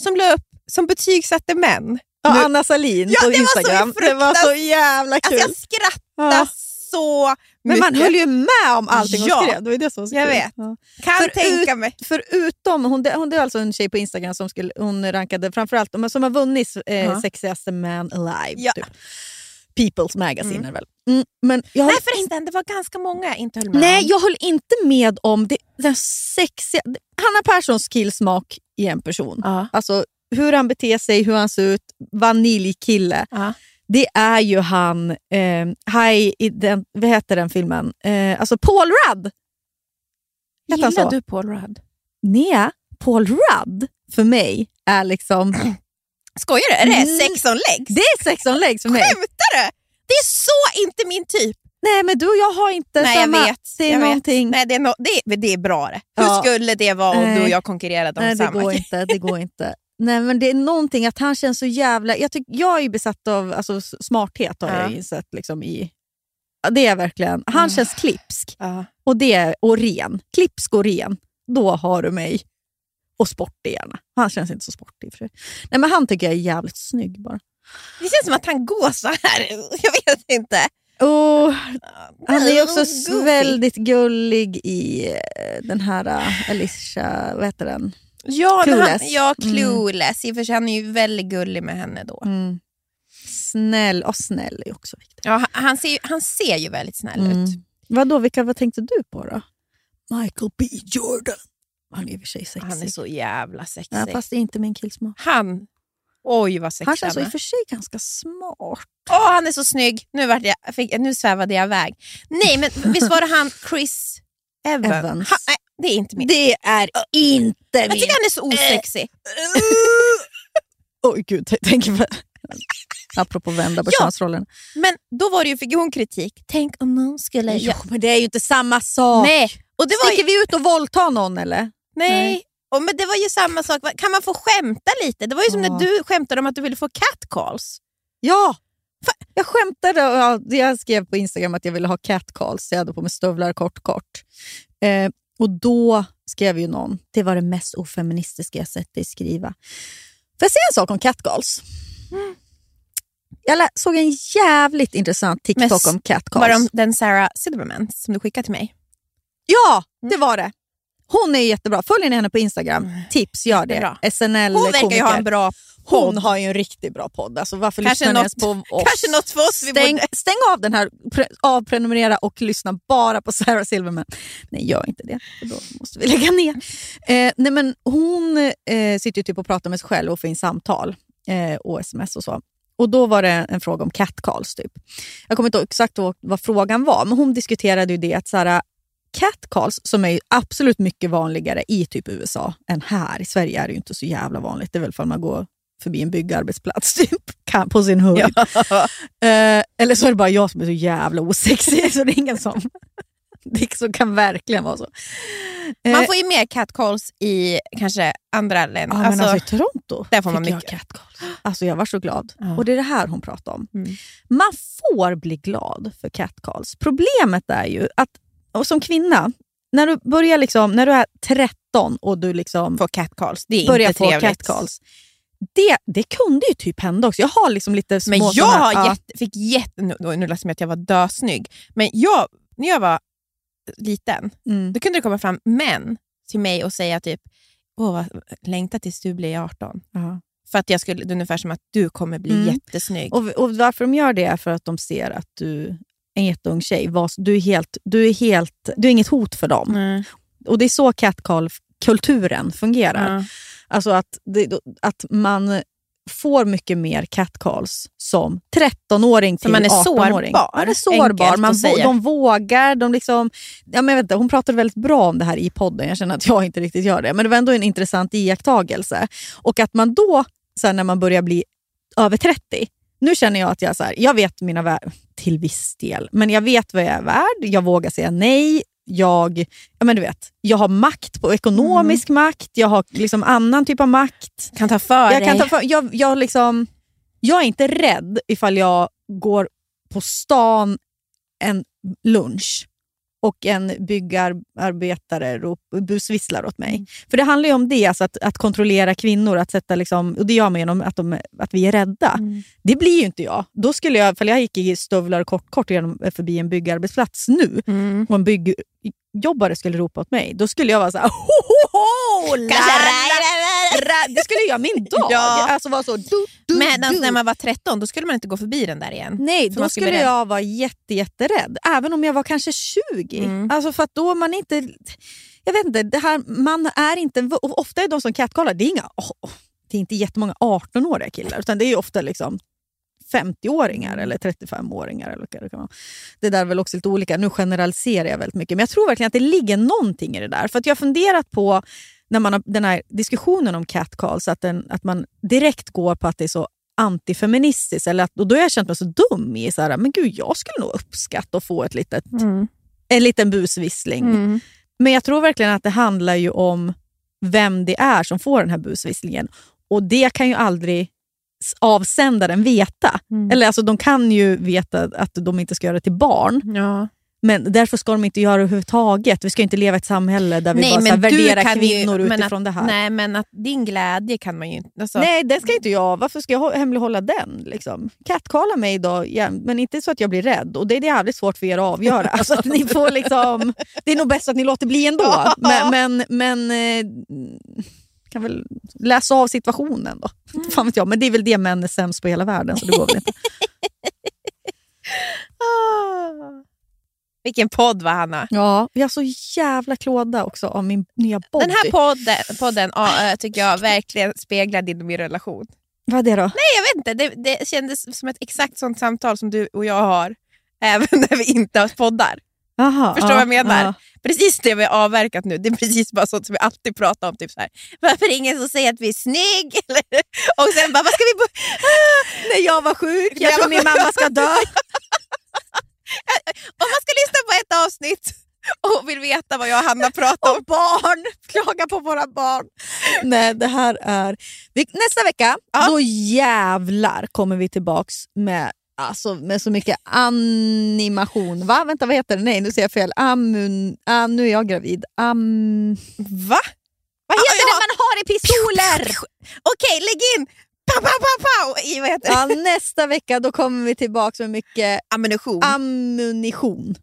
som la upp, som betygsatte män? Ja, Nu- Anna Salin Ja, på det var Instagram. det var så jävla kul. Alltså jag skrattade Ja. så Men man mycket. höll ju med om allting hon Ja, skrev. Det var det som var så jag kul. vet. Ja. kan För tänka mig. Förutom, hon, hon, det är alltså en tjej på Instagram som skulle, hon rankade framförallt som har vunnit eh, sexigaste man alive. Typ. People's Magazine Mm. väl. Mm, men jag Nej förresten, det var ganska många jag inte höll med Nej, om. jag höll inte med om det, den sexiga... Hanna Perssons killsmak i en person. Ja. Alltså hur han beter sig, hur han ser ut, vaniljkille. Ja. Det är ju han, eh, high i den, vad heter den filmen? Eh, alltså Paul Rudd. Gillar du Paul Rudd? Nej, Paul Rudd för mig är liksom... Skojar du? Är det Mm. sex on legs? Det är sex on legs för mig. Skämtar du? Det är så inte min typ. Nej, men du och jag har inte Nej, jag samma... vet. Det är jag någonting... Vet. Nej, det, är no, det, är, det är bra det. Hur Ja. skulle det vara om Nej. du och jag konkurrerade om Nej, det samma går grej? inte. Det går inte. Nej, men det är någonting att han känns så jävla... Jag, tyck, jag är ju besatt av alltså, smarthet har Ja. jag insett. Liksom, i, det är verkligen... Han Ja. känns klipsk Ja. och, det, och ren. Klipsk och ren. Då har du mig. Och sportig gärna. Han känns inte så sportig för. Nej, men han tycker jag är jävligt snygg bara. Det känns som att han går så här. Jag vet inte. Och han är också Goofy. väldigt gullig i eh, den här uh, Alicia, vad heter den? Ja, men han, Clueless. ja, Mm. clueless. I och för sig han är ju väldigt gullig med henne då. Mm. Snäll, och snäll är också viktigt. Ja, han, ser, han ser ju väldigt snäll Mm. ut. Vadå, vilka, vad tänkte du på då? Michael B Jordan. Han är i och för sig sexig. Han är så jävla sexig. ja, fast det är inte min killsmak. Han, oj vad sexig Han känns han så i är. och för sig ganska smart. Åh, han är så snygg. Nu, vart jag, fick, nu svävade jag iväg. Nej, men visst var det han Chris Evans? Evans. Han, nej, det är inte min. Det är inte jag tycker han är så osexig. Oj gud, t- tänk på... Apropå vända på Ja. könsrollen. Men då var det ju, fick hon kritik. Tänk om någon skulle... Jo, men det är ju inte samma sak. Nej, och det var Sticker vi ut och våldtar någon eller? Nej. Och, men det var ju samma sak. Kan man få skämta lite? Det var ju som Ja. när du skämtade om att du ville få catcalls. Ja! Jag skämtade och ja, jag skrev på Instagram att jag ville ha catcalls. Jag hade på mig stövlar kort kort. Eh, och då skrev ju någon, det var det mest ofeministiska jag sett dig skriva. Får jag säga en sak om catcalls? Jag lä- såg en jävligt intressant TikTok Mest- om catcalls. Var det den Sarah Silverman som du skickade till mig? Ja, Mm. det var det. Hon är jättebra. Följer ni henne på Instagram? Tips, gör det. Jättebra. SNL Hon verkar ju ha en bra Hon podd. har ju en riktigt bra podd. Alltså, varför Kanske lyssnar ni ens något- på oss? Kanske något för oss. Stäng, borde... stäng av den här, pre, avprenumerera och lyssna bara på Sarah Silverman. Nej, gör inte det. För då måste vi lägga ner. Eh, nej, men hon eh, sitter ju typ och pratar med sig själv och får in samtal eh, och sms och så. Och Då var det en fråga om catcalls. Typ. Jag kommer inte ihåg exakt vad frågan var, men hon diskuterade ju det att så här, catcalls, som är absolut mycket vanligare i typ USA än här. I Sverige är det ju inte så jävla vanligt. Det är väl för man går förbi en byggarbetsplats typ, på sin höjd. Eh, eller så är det bara jag som är så jävla osexig, så det är ingen som... Det så kan verkligen vara så. Eh, Man får ju mer catcalls i kanske andra länder. ja, men alltså, i Toronto där får man mycket. jag catcalls. Alltså jag var så glad. Ja. Och det är det här hon pratar om. Mm. Man får bli glad för catcalls. Problemet är ju att och som kvinna, när du, börjar liksom, när du är 13 och du liksom Få catcalls. Det är börjar inte få trevligt. catcalls. Det, det kunde ju typ hända också. Jag har liksom lite små Men jag såna har jätte, fick jätte... Nu, nu lät det som att jag var dösnygg. Men jag, när jag var liten, Mm. då kunde det komma fram män till mig och säga typ Åh, längta tills du blir 18. Ja. För att jag skulle, det är ungefär som att du kommer bli Mm. jättesnygg. Och, och varför de gör det är för att de ser att du en jätteung tjej. Du är, helt, du, är helt, du är inget hot för dem. Mm. Och Det är så catcall-kulturen fungerar. Ja. Alltså att, det, att man får mycket mer catcalls som 13-åring till man är 18-åring. sårbar, Man är sårbar. Man, de vågar. De liksom, ja, men inte, hon pratade väldigt bra om det här i podden. Jag känner att jag inte riktigt gör det. Men det var ändå en intressant iakttagelse. Och att man då, sen när man börjar bli över 30, nu känner jag att jag, så här, jag vet mina värd till viss del, men jag vet vad jag är värd. Jag vågar säga nej. Jag, ja, men du vet, jag har makt, på ekonomisk makt, jag har liksom annan typ av makt. Kan ta för Jag, kan dig. ta för, jag, jag, liksom, jag är inte rädd ifall jag går på stan en lunch och en byggarbetare busvisslar åt mig. För det handlar ju om det, alltså att, att kontrollera kvinnor, att sätta liksom, och det gör man genom att, de, att vi är rädda. Det blir ju inte jag. Då skulle jag, ifall jag gick i stövlar kort, kort genom, förbi en byggarbetsplats nu Mm. och en byggjobbare skulle ropa åt mig, då skulle jag vara så här... Ho, ho, ho, la, la. Det skulle göra min dag. Ja. Alltså vara så... Du, du, Medan du. när man var 13 då skulle man inte gå förbi den där igen. Nej, då skulle jag vara jätte, jätterädd. Även om jag var kanske 20. Mm. Alltså för då man inte... Jag vet inte, det här, man är inte... Ofta är de som catcallar, det är inga... åh, det är inte jättemånga 18-åriga killar, utan det är ofta liksom 50-åringar eller 35-åringar. Eller vad det, det där är väl också lite olika. Nu generaliserar jag väldigt mycket, men jag tror verkligen att det ligger någonting i det där. För att jag har funderat på, när man har den här diskussionen om catcalls, att, den, att man direkt går på att det är så antifeministiskt. Eller att, och då har jag känt mig så dum i så här, men gud, jag skulle nog uppskatta att få ett litet, Mm. en liten busvissling. Mm. Men jag tror verkligen att det handlar ju om vem det är som får den här busvisslingen. Och det kan ju aldrig avsändaren veta. Mm. Eller alltså, De kan ju veta att de inte ska göra det till barn, Ja. Men därför ska de inte göra det överhuvudtaget. Vi ska inte leva i ett samhälle där vi Nej, bara här, värderar ju- kvinnor men utifrån att, det här. Nej, men att din glädje kan man ju inte... Alltså, Nej, det ska inte jag. Varför ska jag hå- hemlighålla den? Liksom? Catcalla mig då, ja, men inte så att jag blir rädd. Och Det är jävligt svårt för er att avgöra. Alltså, att ni får liksom, det är nog bäst att ni låter bli ändå. Men, men, men eh, kan väl läsa av situationen då. Fan vet jag, men det är väl det män är sämst på hela världen. Så det går väl inte. Ah. Vilken podd va Hanna? Ja, vi har så jävla klåda också av min nya body. Den här podden, podden ja, äh, tycker jag verkligen speglar din och min relation. Vad är det då? Nej jag vet inte, det, det kändes som ett exakt sånt samtal som du och jag har även när vi inte har poddar. Aha, Förstår ja, vad jag menar? ja. Precis det vi har avverkat nu, det är precis bara sånt som vi alltid pratar om. Typ så här, Varför är det ingen som säger att vi är snygg? Och sen bara, vad ska vi... bo- När jag var sjuk, jag tror min mamma ska dö. Om man ska lyssna på ett avsnitt och vill veta vad jag och Hanna pratar om. Och barn, klaga på våra barn. Nej, det här är... Nästa vecka, Ja. då jävlar kommer vi tillbaks med, alltså, med så mycket animation. Va? Vänta, vad heter det? Nej, nu säger jag fel. Amun, ah, nu är jag gravid. Am... Va? Vad Ah, heter ja. det man har i pistoler? Okej, lägg in pow, pow, pow, pow, i vad heter det? ja, nästa vecka då kommer vi tillbaka med mycket ammunition. ammunition.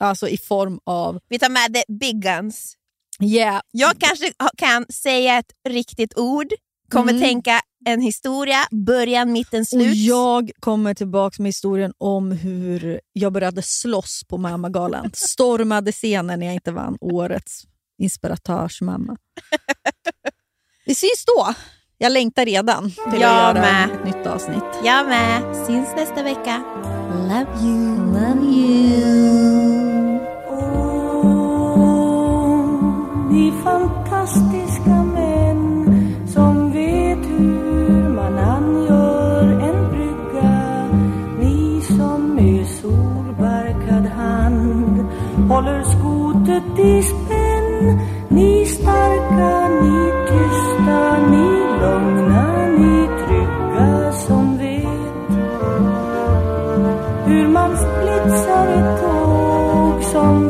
Alltså i form av... vi tar med the big guns. Yeah. Jag kanske kan säga ett riktigt ord, kommer Mm. tänka en historia, början, mitten, Och slut. jag kommer tillbaka med historien om hur jag började slåss på Mammagalan. Stormade scenen när jag inte vann årets inspiratörsmamma. Vi syns då. Jag längtar redan till Jag att göra med. ett nytt avsnitt. Jag med. Syns nästa vecka. Love you. Love you. Ni fantastiska män som vet hur man angör en brygga Ni som med solbarkad hand håller skotet i spänn ni starka, ni tysta, ni lugna, ni trygga som vet hur man splitsar ett tåg som